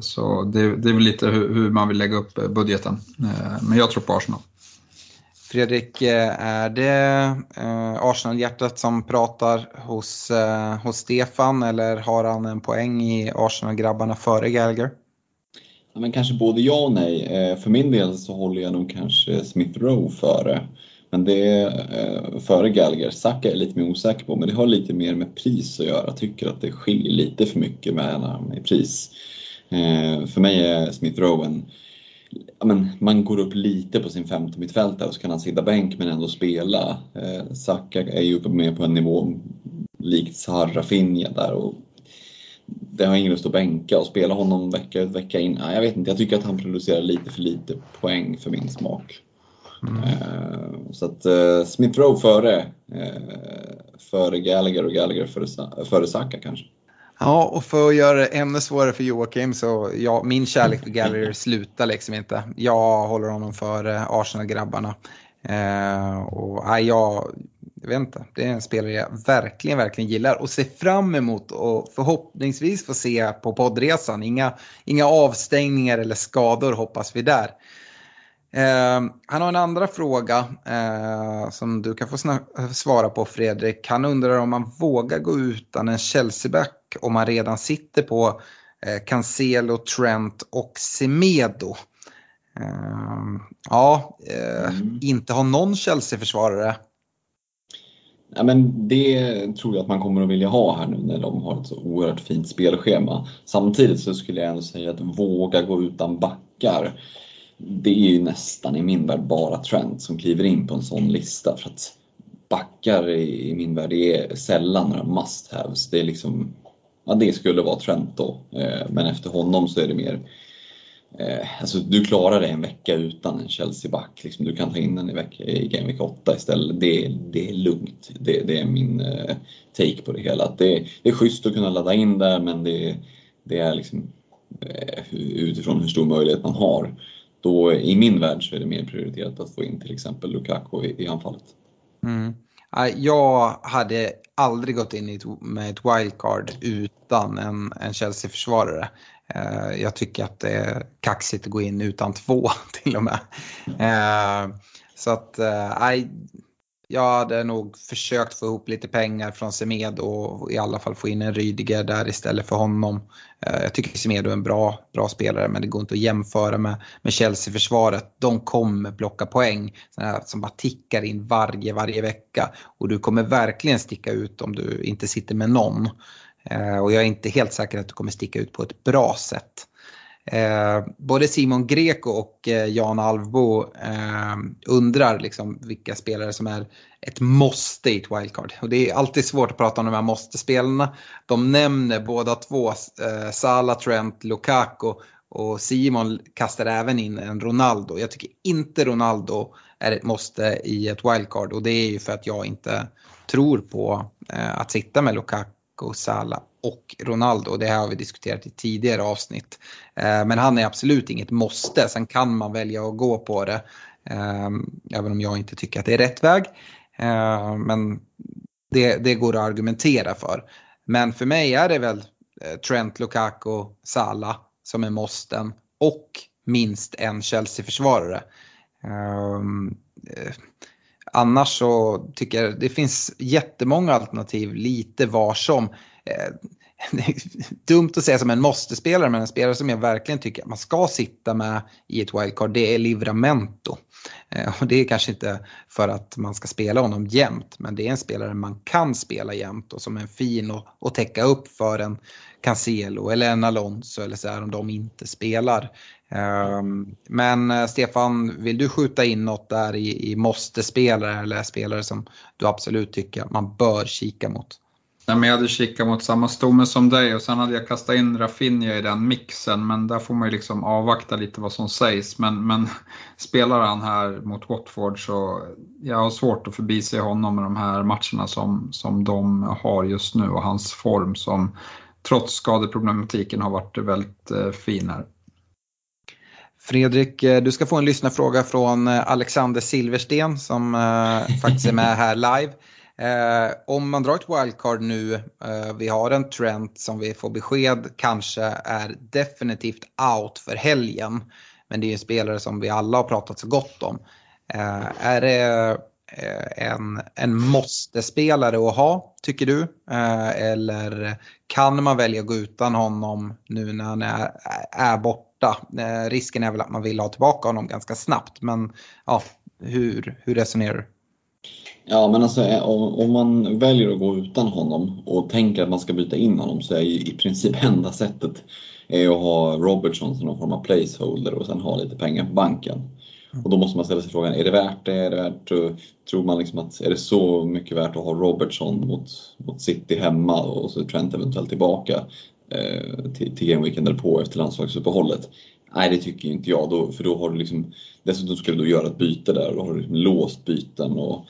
Så det, det, är väl lite hur, hur, man vill lägga upp budgeten. Men jag tror på Arsenal. Fredrik, eh, är det Arsenalhjärtat Arsenal-hjärtat som pratar hos, eh, hos Stefan eller har han en poäng i Arsenal-grabbarna före Gallagher? Ja, men kanske både ja och nej. Eh, för min del så håller jag nog kanske Smith Rowe före. Men det är före Gallagher. Saka är lite mer osäker på, men det har lite mer med pris att göra. Jag tycker att det skiljer lite för mycket med, i pris. För mig är Smith Rowe en men, man går upp lite på sin femte mittfältare så kan han sitta bänk men ändå spela. Eh, Saka är ju uppe med på en nivå likt Sarra Finja där och det har ingen lust att bänka och spela honom vecka ut vecka in. Nej, jag vet inte, jag tycker att han producerar lite för lite poäng för min smak. Mm. Eh, så att eh, Smith Rowe före, eh, före Gallagher och Gallagher före, före Saka kanske. Ja, och för att göra det ännu svårare för Joakim så ja, min kärlek för Gallagher <laughs> slutar liksom inte. Jag håller honom för Arsenal-grabbarna. Eh, och ja, jag, jag vet inte, det är en spelare jag verkligen, verkligen gillar och ser fram emot och förhoppningsvis få se på poddresan. Inga, inga avstängningar eller skador hoppas vi där. Eh, han har en andra fråga eh, som du kan få svara på Fredrik. Han undrar om man vågar gå utan en Chelsea-back om man redan sitter på eh, Cancelo, Trent och Semedo. Ehm, ja, eh, mm. inte ha någon Chelsea-försvarare. Ja, men det tror jag att man kommer att vilja ha här nu när de har ett så oerhört fint spelschema. Samtidigt så skulle jag ändå säga att våga gå utan backar. Det är ju nästan i min värld bara Trent som kliver in på en sån lista. För att backar i min värld är sällan några must-haves. Det är liksom, ja det skulle vara Trent då. Eh, men efter honom så är det mer Eh, alltså du klarar dig en vecka utan en Chelsea-back. Liksom, du kan ta in den i, i Game Week 8 istället. Det, det är lugnt. Det, det är min eh, take på det hela. Det, det är schysst att kunna ladda in där men det, det är liksom eh, utifrån hur stor möjlighet man har. Då, I min värld så är det mer prioriterat att få in till exempel Lukaku i, i anfallet. Mm. Jag hade aldrig gått in med ett wildcard utan en, en Chelsea-försvarare. Eh, jag tycker att det är kaxigt att gå in utan två <laughs> till och med. Eh, så att nej, jag hade nog försökt få ihop lite pengar från Semedo och i alla fall få in en Rydiger där istället för honom. Eh, jag tycker Semedo är en bra, bra spelare men det går inte att jämföra med, med Chelsea-försvaret. De kommer plocka poäng som bara tickar in varje, varje vecka. Och du kommer verkligen sticka ut om du inte sitter med någon. Eh, och jag är inte helt säker att du kommer sticka ut på ett bra sätt. Eh, både Simon Greco och eh, Jan Alvbo eh, undrar liksom vilka spelare som är ett måste i ett wildcard. Och det är alltid svårt att prata om de här måste-spelarna. De nämner båda två, eh, Salah, Trent, Lukaku och Simon kastar även in en Ronaldo. Jag tycker inte Ronaldo är ett måste i ett wildcard och det är ju för att jag inte tror på eh, att sitta med Lukaku Lukaku, Salah och Ronaldo. Det här har vi diskuterat i tidigare avsnitt. Eh, men han är absolut inget måste. Sen kan man välja att gå på det. Ehm, även om jag inte tycker att det är rätt väg. Eh, men det, det går att argumentera för. Men för mig är det väl eh, Trent, Lukaku, Salah som är måsten. Och minst en Chelsea-försvarare. Ehm, annars så tycker jag det finns jättemånga alternativ lite var som. Eh, dumt att säga som en måste-spelare men en spelare som jag verkligen tycker att man ska sitta med i ett wildcard det är Livramento. Eh, och det är kanske inte för att man ska spela honom jämt men det är en spelare man kan spela jämt och som är fin och täcka upp för en Cancelo eller en Alonso eller så här om de inte spelar. Ehm, men eh, Stefan, vill du skjuta in något där i, i måste-spelare eller spelare som du absolut tycker att man bör kika mot? Nej, men jag hade kikat mot samma stomme som dig och sen hade jag kastat in Rafinha i den mixen men där får man ju liksom avvakta lite vad som sägs. Men, men <laughs> spelar han här mot Watford så jag har svårt att förbise honom med de här matcherna som, som de har just nu och hans form som trots skadeproblematiken har varit väldigt eh, fin här. Fredrik, eh, du ska få en lyssnarfråga från eh, Alexander Silversten som faktiskt är med här live. Eh, om man drar ett wildcard nu, eh, vi har en trend som vi får besked kanske är definitivt out för helgen. Men det är ju en spelare som vi alla har pratat så gott om. Eh, är det eh, en, en måste-spelare att ha, tycker du? Eh, eller kan man välja att gå utan honom nu när han är, är borta? borta. Eh, risken är väl att man vill ha tillbaka honom ganska snabbt. Men ja, hur, hur resonerar du? Ja, men alltså eh, om man väljer att gå utan honom och tänker att man ska byta in honom så är ju i princip <laughs> enda sättet är att ha Robertson som någon form av placeholder och sen ha lite pengar på banken. Och då måste man ställa sig frågan, är det värt det? Är det värt, tror man liksom att, är det så mycket värt att ha Robertson mot, mot City hemma och så Trent eventuellt tillbaka? Eh, till, till gameweeken på efter landslagsuppehållet. Nej, det tycker inte jag. Då, för då har du liksom, dessutom ska du då göra ett byte där. och Då har du liksom låst byten och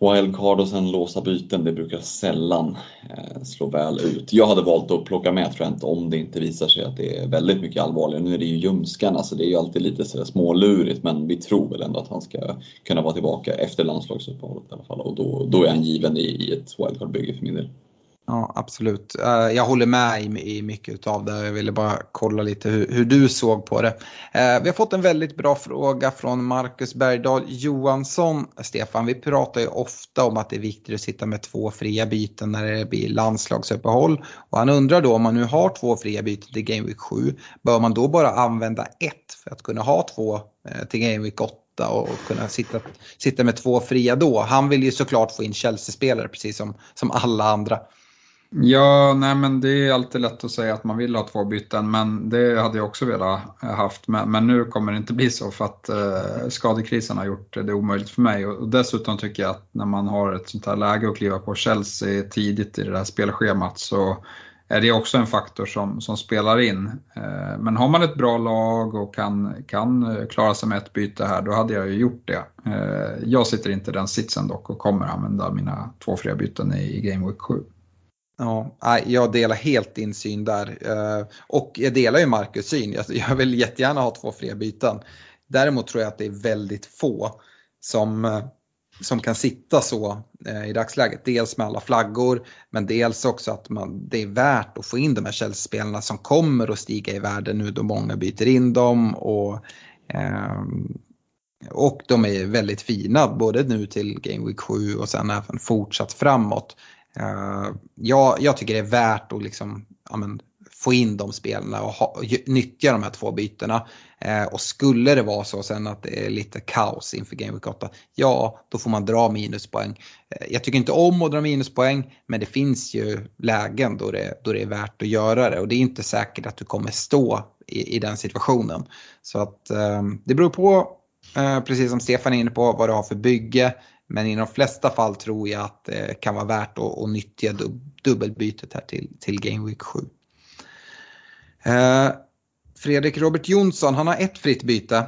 wildcard och sen låsa byten. Det brukar sällan eh, slå väl ut. Jag hade valt att plocka med Trent om det inte visar sig att det är väldigt mycket allvarligare. Nu är det ju ljumskarna så alltså det är ju alltid lite sådär smålurigt men vi tror väl ändå att han ska kunna vara tillbaka efter landslagsuppehållet i alla fall och då, då är han given i, i ett wildcard-bygge för min del. Ja, absolut. Eh, jag håller med i mycket av det. Jag ville bara kolla lite hur, hur, du såg på det. Eh, vi har fått en väldigt bra fråga från Marcus Bergdahl Johansson. Stefan, vi pratar ju ofta om att det är viktigt att sitta med två fria byten när det blir landslagsuppehåll. Och han undrar då om man nu har två fria byten till Game Week 7, bör man då bara använda ett för att kunna ha två eh, till Game Week 8? och kunna sitta, sitta med två fria då. Han vill ju såklart få in Chelsea-spelare precis som, som alla andra. Ja, nej men det är alltid lätt att säga att man vill ha två byten, men det hade jag också velat haft. Men, men nu kommer det inte bli så för att eh, skadekrisen har gjort det omöjligt för mig. Och dessutom tycker jag att när man har ett sånt här läge att kliva på Chelsea tidigt i det där spelschemat så är det också en faktor som, som spelar in. Eh, men har man ett bra lag och kan, kan eh, klara sig med ett byte här, då hade jag ju gjort det. Eh, jag sitter inte i den sitsen dock och kommer använda mina två fria byten i Game Week 7. Ja, jag delar helt din syn där. Eh, och jag delar ju Marcus syn. Jag vill jättegärna ha två fria byten. Däremot tror jag att det är väldigt få som, eh, som kan sitta så eh, i dagsläget. Dels med alla flaggor, men dels också att man, det är värt att få in de här Chelsea-spelarna som kommer att stiga i värde nu då många byter in dem. Och, och de är väldigt fina, både nu till Game Week 7 och sen även fortsatt framåt. Eh, jag, jag, tycker det är värt att liksom, ja, men, få in de spelarna och ha, nyttja de här två bytena. Eh, och skulle det vara så sen att det är lite kaos inför Game Week 8, ja då får man dra minuspoäng. Eh, jag tycker inte om att dra minuspoäng, men det finns ju lägen då det, då det är värt att göra det och det är inte säkert att du kommer stå i, i den situationen. Så att ehm, det beror på, eh, precis som Stefan är inne på, vad du har för bygge. Men i de flesta fall tror jag att det kan vara värt att, att nyttja dub, dubbelbytet här till, till Game Week 7. Eh, Fredrik Robert Jonsson, han har ett fritt byte.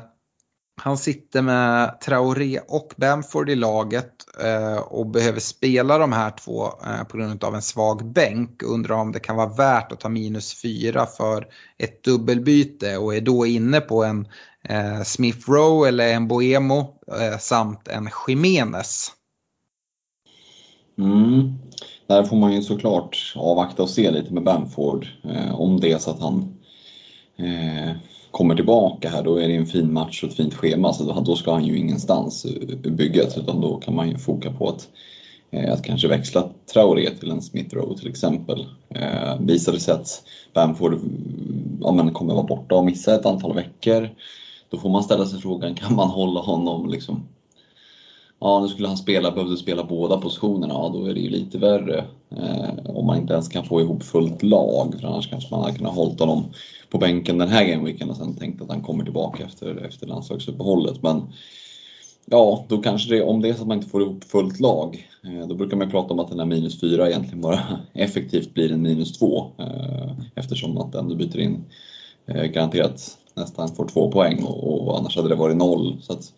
Han sitter med Traoré och Bamford i laget eh, och behöver spela de här två eh, på grund av en svag bänk. Undrar om det kan vara värt att ta minus 4 för ett dubbelbyte och är då inne på en eh, Smith Rowe eller en Boemo eh, samt en Jimenez. Mm. Där får man ju såklart avvakta och se lite med Bamford. Eh, om det är så att han eh, kommer tillbaka här, då är det en fin match och ett fint schema. Så då, då ska han ju ingenstans ur bygget, utan då kan man ju foka på att, eh, att kanske växla Traoré till en Smith Rowe till exempel. Eh, visar det sig att Bamford mm, ja, men kommer vara borta och missa ett antal veckor, då får man ställa sig frågan, kan man hålla honom liksom Ja, nu skulle han spela, behövde spela båda positionerna, ja då är det ju lite värre. Eh, om man inte ens kan få ihop fullt lag, för annars kanske man hade kunnat hålla honom på bänken den här gameweeken och sen tänkt att han kommer tillbaka efter, efter landslagsuppehållet. Men ja, då kanske det, om det är så att man inte får ihop fullt lag, eh, då brukar man prata om att den här minus 4 egentligen bara <laughs> effektivt blir en minus 2 eh, eftersom att den du byter in eh, garanterat nästan får två poäng och, och annars hade det varit noll. Så att,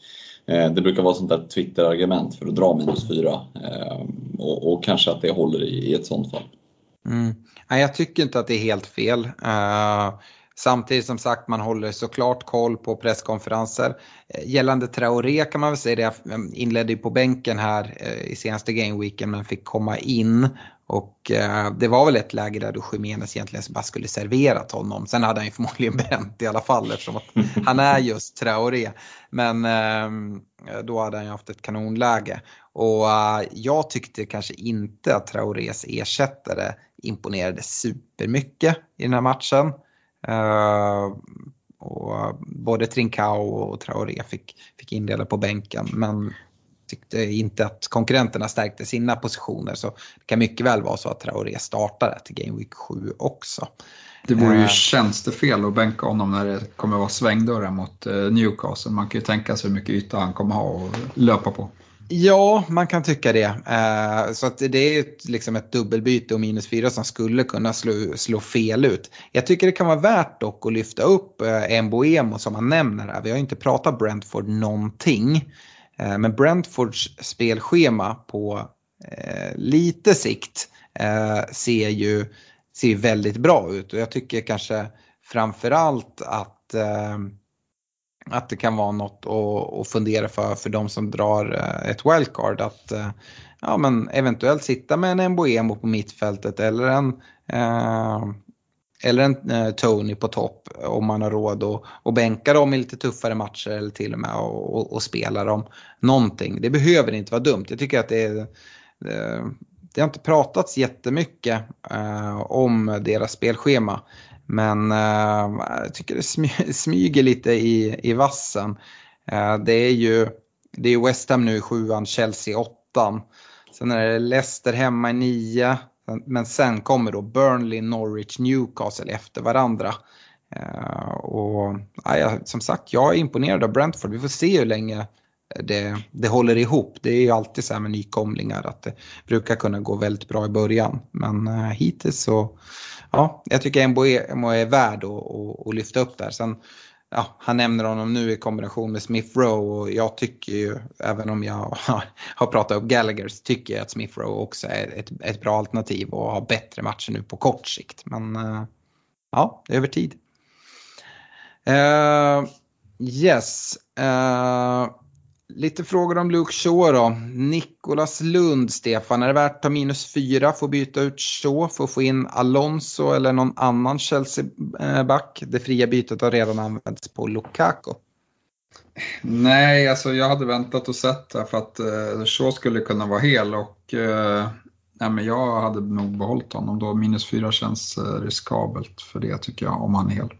eh, det brukar vara sånt där Twitter-argument för att dra minus fyra eh, och, och, kanske att det håller i, i ett sånt fall. Mm. Nej, jag tycker inte att det är helt fel. Uh, samtidigt som sagt man håller såklart koll på presskonferenser. Eh, gällande Traoré kan man väl säga det, jag inledde ju på bänken här eh, i senaste gameweeken men fick komma in och eh, det var väl ett läge där då Jiménez egentligen bara skulle serverat honom. Sen hade han ju förmodligen <laughs> bränt i alla fall eftersom att han är just Traoré. Men eh, då hade han ju haft ett kanonläge. Och eh, jag tyckte kanske inte att Traorés ersättare imponerade supermycket i den här matchen. Eh, och eh, både Trincao och Traoré fick, fick indela på bänken. Men tyckte inte att konkurrenterna stärkte sina positioner. Så det kan mycket väl vara så att Traoré startar till Game Week 7 också. Det vore ju eh. tjänstefel att bänka honom när det kommer vara svängdörrar mot eh, Newcastle. Man kan ju tänka sig hur mycket yta han kommer ha och löpa på. Ja, man kan tycka det. Eh, så att det är liksom ett dubbelbyte och minus fyra som skulle kunna slå, slå fel ut. Jag tycker det kan vara värt dock att lyfta upp en Boemo som man nämner här. Vi har inte pratat Brentford någonting. Eh, men Brentfords spelschema på eh, lite sikt eh, ser ju ser väldigt bra ut och jag tycker kanske framförallt att att det kan vara något att, fundera för för de som drar ett wildcard. Att, ja, men eventuellt sitta med en Mbuemo på mittfältet eller en, eh, eller en eh, Tony på topp om man har råd att att bänka dem i lite tuffare matcher eller till och med och, och, och spela dem någonting. Det behöver inte vara dumt. Jag tycker att det är eh, det har inte pratats jättemycket eh, om deras spelschema. Men eh, jag tycker det smy <laughs> smyger lite i, i vassen. Eh, det är ju det är West Ham nu i sjuan, Chelsea i åttan. Sen är det Leicester hemma i nio. Men sen kommer då Burnley, Norwich, Newcastle efter varandra. Eh, och ja, som sagt, jag är imponerad av Brentford. Vi får se hur länge det, det håller ihop. Det är ju alltid så här med nykomlingar att det brukar kunna gå väldigt bra i början. Men uh, hittills så, ja, jag tycker Mbo är värd att, att, att lyfta upp där. Sen ja, han nämner honom nu i kombination med Smith Rowe och jag tycker ju, även om jag <laughs> har pratat upp Gallagher, så tycker jag att Smith Rowe också är ett, ett bra alternativ och har bättre matcher nu på kort sikt. Men eh, ja, över tid. Uh, yes. Uh, Lite frågor om Luke Shaw då. Nikolas Lund, Stefan. Är det värt att ta minus fyra för att byta ut Shaw för att få in Alonso eller någon annan Chelsea-back? Det fria bytet har redan använts på Lukaku. Nej, alltså jag hade väntat och sett det för att uh, Shaw skulle kunna vara hel och uh, nej, men jag hade nog behållit honom då. Minus fyra känns uh, riskabelt för det tycker jag om han är hel.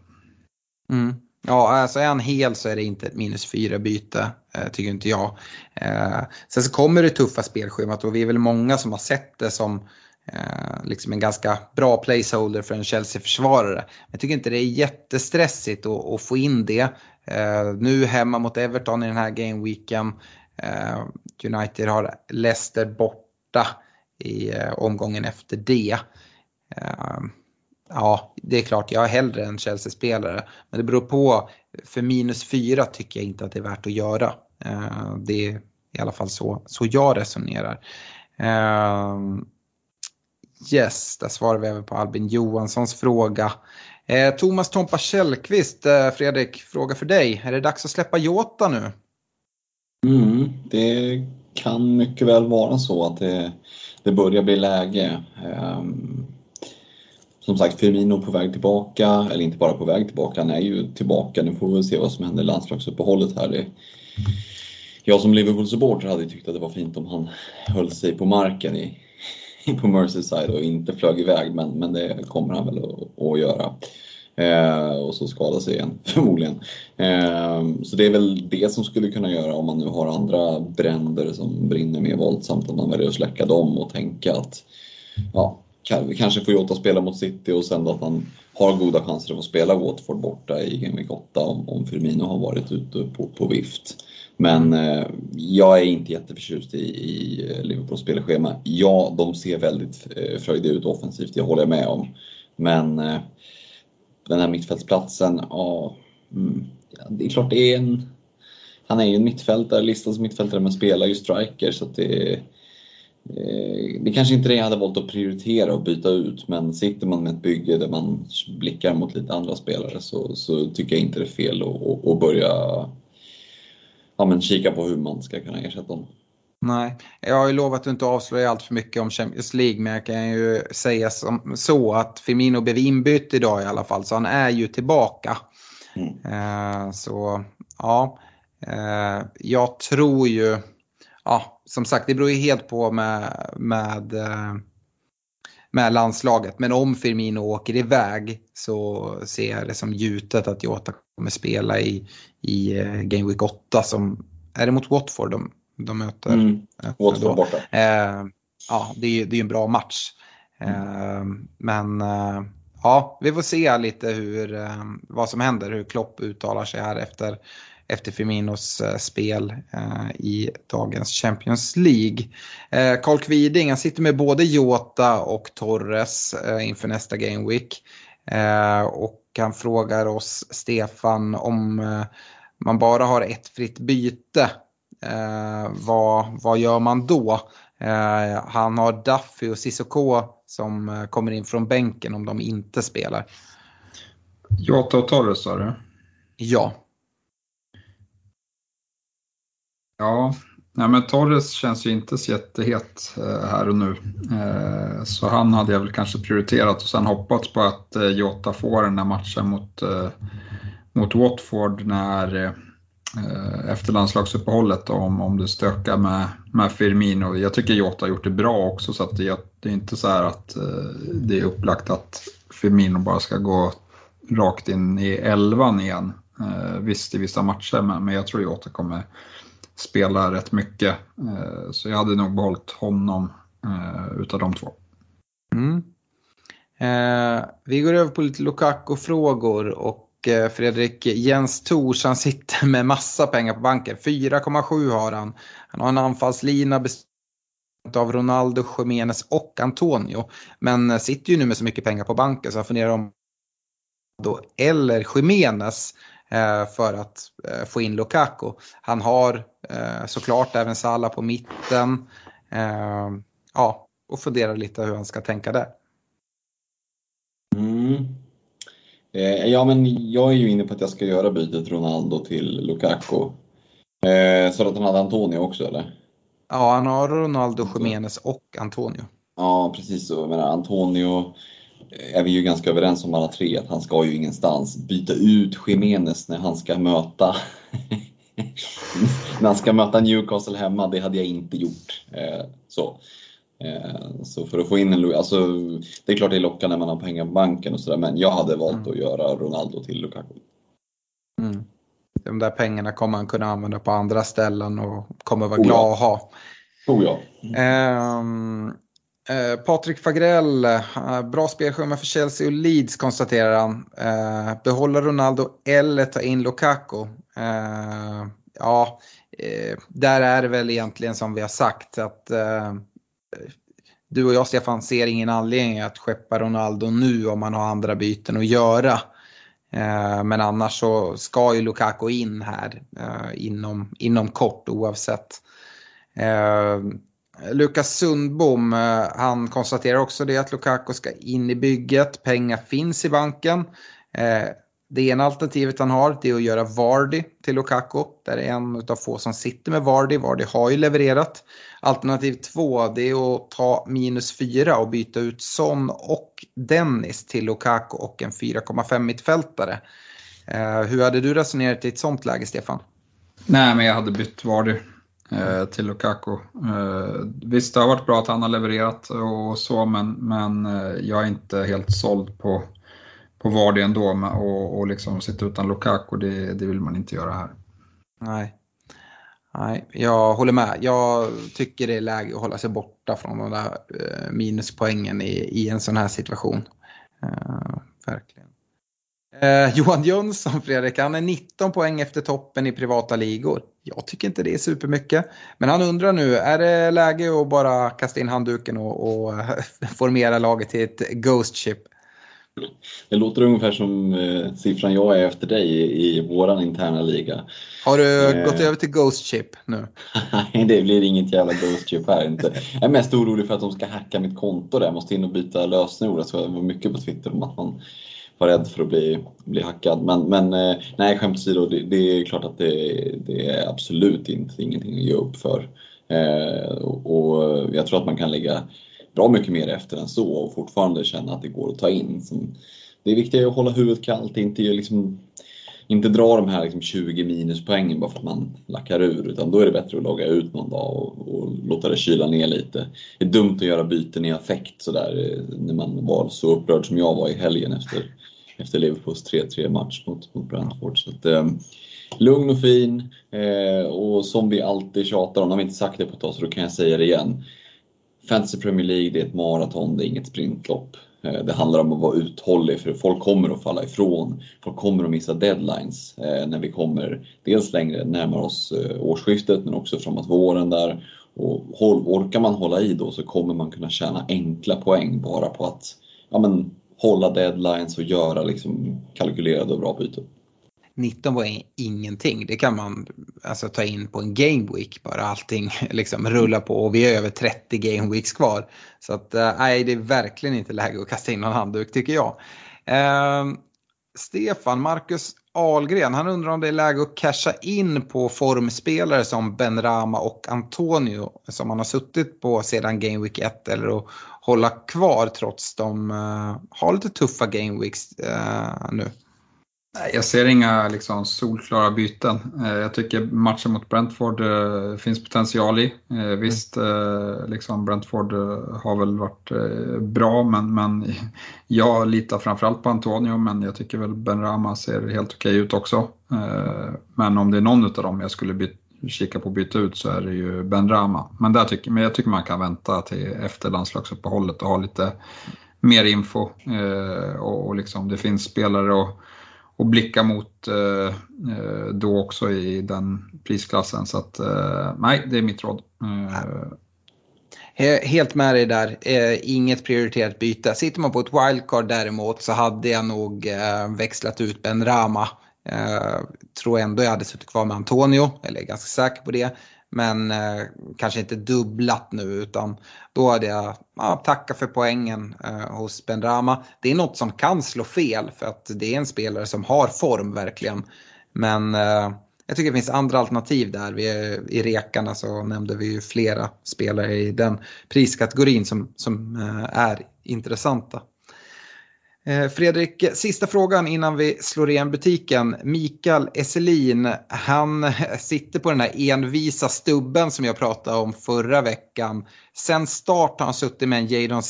Mm. Ja, alltså är han hel så är det inte ett minus fyra byte, eh, Eh, tycker inte jag. Eh, sen så kommer det tuffa spelschemat och vi är väl många som har sett det som eh, liksom en ganska bra placeholder för en Chelsea-försvarare. Jag tycker inte det är jättestressigt att, att få in det. Eh, nu hemma mot Everton i den här gameweeken. Eh, United har Leicester borta i eh, omgången efter det eh, ja, det är klart, jag är hellre en Chelsea-spelare. Men det beror på, för minus 4 tycker jag inte att det är värt att göra. Eh, det är i alla fall så, så jag resonerar. Eh, yes, där svarar vi även på Albin Johanssons fråga. Eh, Thomas Tompa Källqvist, eh, Fredrik, fråga för dig. Är det dags att släppa Jota nu? Mm, det kan mycket väl vara så att det, det börjar bli läge. Um, som sagt, Firmino på väg tillbaka, eller inte bara på väg tillbaka, han är ju tillbaka. Nu får vi se vad som händer i landslagsuppehållet här. Det, jag som Liverpool-supporter hade tyckt att det var fint om han höll sig på marken i, <laughs> på Merseyside och inte flög iväg, men, men det kommer han väl att, att göra. Eh, och så skada sig igen <laughs> förmodligen. Eh, så det är väl det som skulle kunna göra om man nu har andra bränder som brinner mer våldsamt, att man väljer att släcka dem och tänka att ja, kanske får Jota spela mot City och sen då att han har goda chanser att få spela Watford borta i Game Week 8 om, om Firmino har varit ute på, på vift. Men eh, jag är inte jätteförtjust i, i eh, Liverpools spelschema. Ja, de ser väldigt eh, fröjdiga ut offensivt, det håller jag med om. Men eh, den här mittfältsplatsen, ja, mm, det är klart det är en... Han är ju en mittfältare, listad som mittfältare men spelar ju striker så att det det kanske inte det jag hade valt att prioritera och byta ut men sitter man med ett bygge där man blickar mot lite andra spelare så, så tycker jag inte det är fel att, att börja ja, men kika på hur man ska kunna ersätta honom. Nej, jag har ju lovat att inte avslöja allt för mycket om Champions League men jag kan ju säga som, så att Firmino blev inbytt idag i alla fall så han är ju tillbaka. Mm. Eh, så ja, eh, jag tror ju ja, som sagt, det beror ju helt på med, med, eh, med landslaget. Men om Firmino åker iväg så ser jag det som gjutet att Jota kommer spela i, i eh, Game Week 8 som, är det mot Watford de, de möter? Mm. Watford borta. Eh, ja, det är ju en bra match. Mm. Eh, men eh, ja, vi får se lite hur, eh, vad som händer, hur Klopp uttalar sig här efter efter Firminos eh, spel eh, i dagens Champions League. Eh, Carl Kviding, han sitter med både Jota och Torres inför nästa Game Week. Och han frågar oss, Stefan, om man bara har ett fritt byte, vad, vad gör man då? Han har Duffy och Sissoko som kommer in från bänken om de inte spelar. Jota och Torres sa du? Ja. Ja, Nej, men Torres känns ju inte så jättehet eh, här och nu. Eh, så han hade jag väl kanske prioriterat och sen hoppats på att eh, Jota får den här matchen mot, mot Watford när, efter landslagsuppehållet om, om det stökar med, med Firmino. Jag tycker Jota har gjort det bra också så att det, det är inte så här att det är upplagt att Firmino bara ska gå rakt in i elvan igen. Visst i vissa matcher men, men jag tror Jota kommer spelar rätt mycket. Eh, så jag hade nog behållit honom eh, utav de två. Mm. Eh, vi går över på lite Lukaku-frågor och eh, Fredrik Jens Tors han sitter med massa pengar på banken. 4,7 har han. Han har en anfallslina bestående av Ronaldo, Jiménez och Antonio. Men sitter ju nu med så mycket pengar på banken så han funderar om då eller Jiménez Eh, för att eh, få in Lukaku. Han har såklart även Salah på mitten. Ja, och funderar lite hur han ska tänka där. Mm. Ja, men jag är ju inne på att jag ska göra bytet Ronaldo till Lukaku. Så att han hade Antonio också eller? Ja, han har Ronaldo, Jiménez och Antonio. Ja, precis så. Men Antonio är vi ju ganska överens om alla tre att han ska ju ingenstans. Byta ut Jiménez när han ska möta när han ska möta Newcastle hemma, det hade jag inte gjort. Eh, så. Eh, så för att få in en alltså det är klart det är lockande när man har pengar på banken och sådär men jag hade valt mm. att göra Ronaldo till Lukaku. Mm. De där pengarna kommer han kunna använda på andra ställen och kommer vara oh, glad ja. att ha. Oh, ja. Mm. Eh, Patrik Fagrell, eh, bra spelschema för Chelsea och Leeds konstaterar han. Eh, behålla Ronaldo eller ta in Lukaku. Eh, ja, eh, där är det väl egentligen som vi har sagt att eh, du och jag Stefan ser ingen anledning att skeppa Ronaldo nu om man har andra byten att göra. Eh, men annars så ska ju Lukaku in här eh, inom, inom kort oavsett. Eh, Lukas Sundbom, eh, han konstaterar också det att Lukaku ska in i bygget. Pengar finns i banken. Eh, det ena alternativet han har det är att göra Vardy till Lukaku. Där är en av få som sitter med Vardy. Vardy har ju levererat. Alternativ två det är att ta minus fyra och byta ut Son och Dennis till Lukaku och en 4,5 mittfältare. Eh, hur hade du resonerat i ett sånt läge Stefan? Nej men jag hade bytt Vardy eh, till Lukaku. Eh, visst, det har varit bra att han har levererat och så, men, men eh, jag är inte helt såld på, på Vardy ändå med, och, och liksom sitta utan Lukaku, det, det vill man inte göra här. Nej. Nej, jag håller med. Jag tycker det är läge att hålla sig borta från de där eh, minuspoängen i, i en sån här situation. Uh, verkligen. Eh, <laughs> Johan Jönsson, Fredrik, han är 19 poäng efter toppen i privata ligor. Jag tycker inte det är supermycket. Men han undrar nu, är det läge att bara kasta in handduken och, och <laughs> formera laget till ett Ghost Chip? Det låter ungefär som eh, siffran jag är efter dig i, i våran interna liga. Har du eh, gått över till Ghost Chip nu? <laughs> Nej, det blir inget jävla Ghost Chip här inte. Jag är mest orolig för att de ska hacka mitt konto där. Jag måste in och byta lösenord. Jag var mycket på Twitter om att man var rädd för att bli, bli hackad. Men, men eh, nej, skämt åsido, det, det är klart att det, det, är absolut inte ingenting att ge upp för. Eh, och jag tror att man kan lägga bra mycket mer efter än så och fortfarande känna att det går att ta in. Det är viktigt att hålla huvudet kallt, inte, liksom, inte dra de här liksom 20 minuspoängen bara för att man lackar ur. Utan då är det bättre att logga ut någon dag och, och låta det kyla ner lite. Det är dumt att göra byten i affekt sådär eh, när man var så upprörd som jag var i helgen efter efter Liverpools 3-3 match mot, mot Brentford. Så att, eh, lugn och fin eh, och som vi alltid tjatar om, har vi inte sagt det på ett tag så då kan jag säga det igen. Fantasy Premier League det är ett maraton, det är inget sprintlopp. Eh, det handlar om att vara uthållig för folk kommer att falla ifrån. Folk kommer att missa deadlines eh, när vi kommer dels längre närmare oss eh, årsskiftet men också framåt våren där. Och orkar man hålla i då så kommer man kunna tjäna enkla poäng bara på att ja, men, hålla deadlines och göra liksom kalkylerade och bra byten. 19 var ingenting. Det kan man alltså, ta in på en game week bara allting <laughs> liksom rullar på och vi är över 30 game weeks kvar. Så att eh, nej, det är verkligen inte läge att kasta in någon handduk tycker jag. Eh, Stefan, Marcus Ahlgren, han undrar om det är läge att casha in på formspelare som Ben Rama och Antonio som han har suttit på sedan Game Week 1 eller att hålla kvar trots de uh, har lite tuffa Game Weeks uh, nu. Jag ser inga liksom, solklara byten. Eh, jag tycker matchen mot Brentford eh, finns potential i. Eh, visst, eh, liksom Brentford har väl varit bra, men, men <laughs> jag litar framförallt på Antonio, men jag tycker väl Ben Rama ser helt okej ut också. men om det är någon av dem jag skulle byta kika på att byta ut så är det ju Ben Rama. Men, där tycker, men jag tycker man kan vänta till efter landslagsuppehållet och ha lite mer info. Eh, och, och liksom, det finns spelare och och blicka mot eh, eh, då också i den prisklassen. Så att eh, nej, det är mitt råd. Eh, helt med dig där, eh, inget prioriterat byte. Sitter man på ett wildcard däremot så hade jag nog växlat ut Ben Rama. Eh, tror ändå jag hade suttit kvar med Antonio, eller är ganska säker på det. Men eh, kanske inte dubblat nu utan då hade jag ja, tackat för poängen eh, hos Benrama. Det är något som kan slå fel för att det är en spelare som har form verkligen. Men eh, jag tycker det finns andra alternativ där. Vi, I rekarna så nämnde vi ju flera spelare i den priskategorin som, som eh, är intressanta. Eh, Fredrik, sista frågan innan vi slår igen butiken. Mikael Esselin, han <laughs> sitter på den här envisa stubben som jag pratade om förra veckan. Sen start har han suttit med en Jadon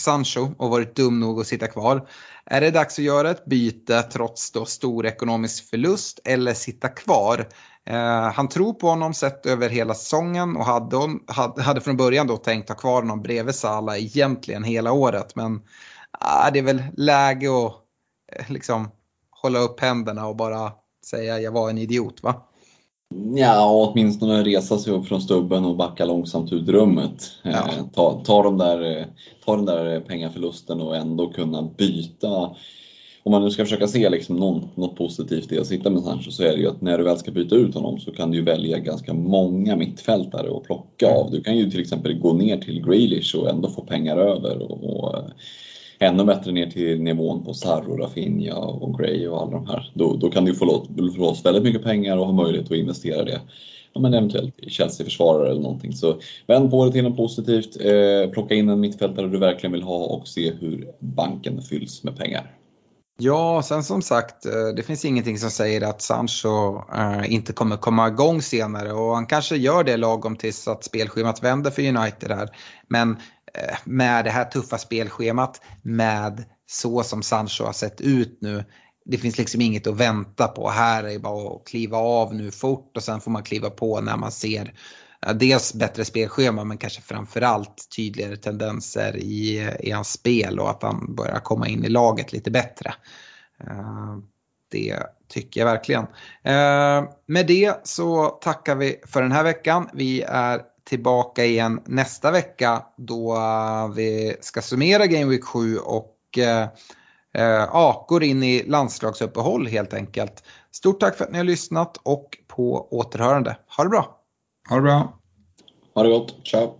Sancho och varit dum nog att sitta kvar. Är det dags att göra ett byte trots då stor ekonomisk förlust eller sitta kvar? Eh, han tror på honom sett över hela säsongen och hade, hade från början då tänkt ha kvar honom bredvid Salah egentligen hela året. Men ah, det är väl läge att eh, liksom hålla upp händerna och bara säga jag var en idiot va? Ja, åtminstone resa sig upp från stubben och backa långsamt ut rummet. Ja. Eh, ta, ta, de där, eh, ta den där pengaförlusten och ändå kunna byta. Om man nu ska försöka se liksom någon, något positivt i att sitta med Sancho så är det ju att när du väl ska byta ut honom så kan du välja ganska många mittfältare att plocka av. Du kan ju till exempel gå ner till Grealish och ändå få pengar över. Och, och ännu bättre ner till nivån på Sarro, Rafinha och Gray och alla de här. Då, då kan du få loss väldigt mycket pengar och ha möjlighet att investera det. Ja, men eventuellt i Chelsea-försvarare eller någonting. Så vänd på det till något positivt, eh, plocka in en mittfältare du verkligen vill ha och se hur banken fylls med pengar. Ja, sen som sagt, eh, det finns ingenting som säger att Sancho eh, inte kommer komma igång senare och han kanske gör det lagom tills att spelschemat vänder för United här. Men Eh, med det här tuffa spelschemat, med så som Sancho har sett ut nu. Det finns liksom inget att vänta på. Här är det bara att kliva av nu fort och sen får man kliva på när man ser dels bättre spelschema men kanske framförallt tydligare tendenser i, i hans spel och att han börjar komma in i laget lite bättre. Eh, det tycker jag verkligen. Eh, med det så tackar vi för den här veckan. Vi är tillbaka igen nästa vecka då vi ska summera Game Week 7 och eh, eh, ja, går in i landslagsuppehåll helt enkelt. Stort tack för att ni har lyssnat och på återhörande. Ha det bra! Ha det bra! Ha det gott! Ciao!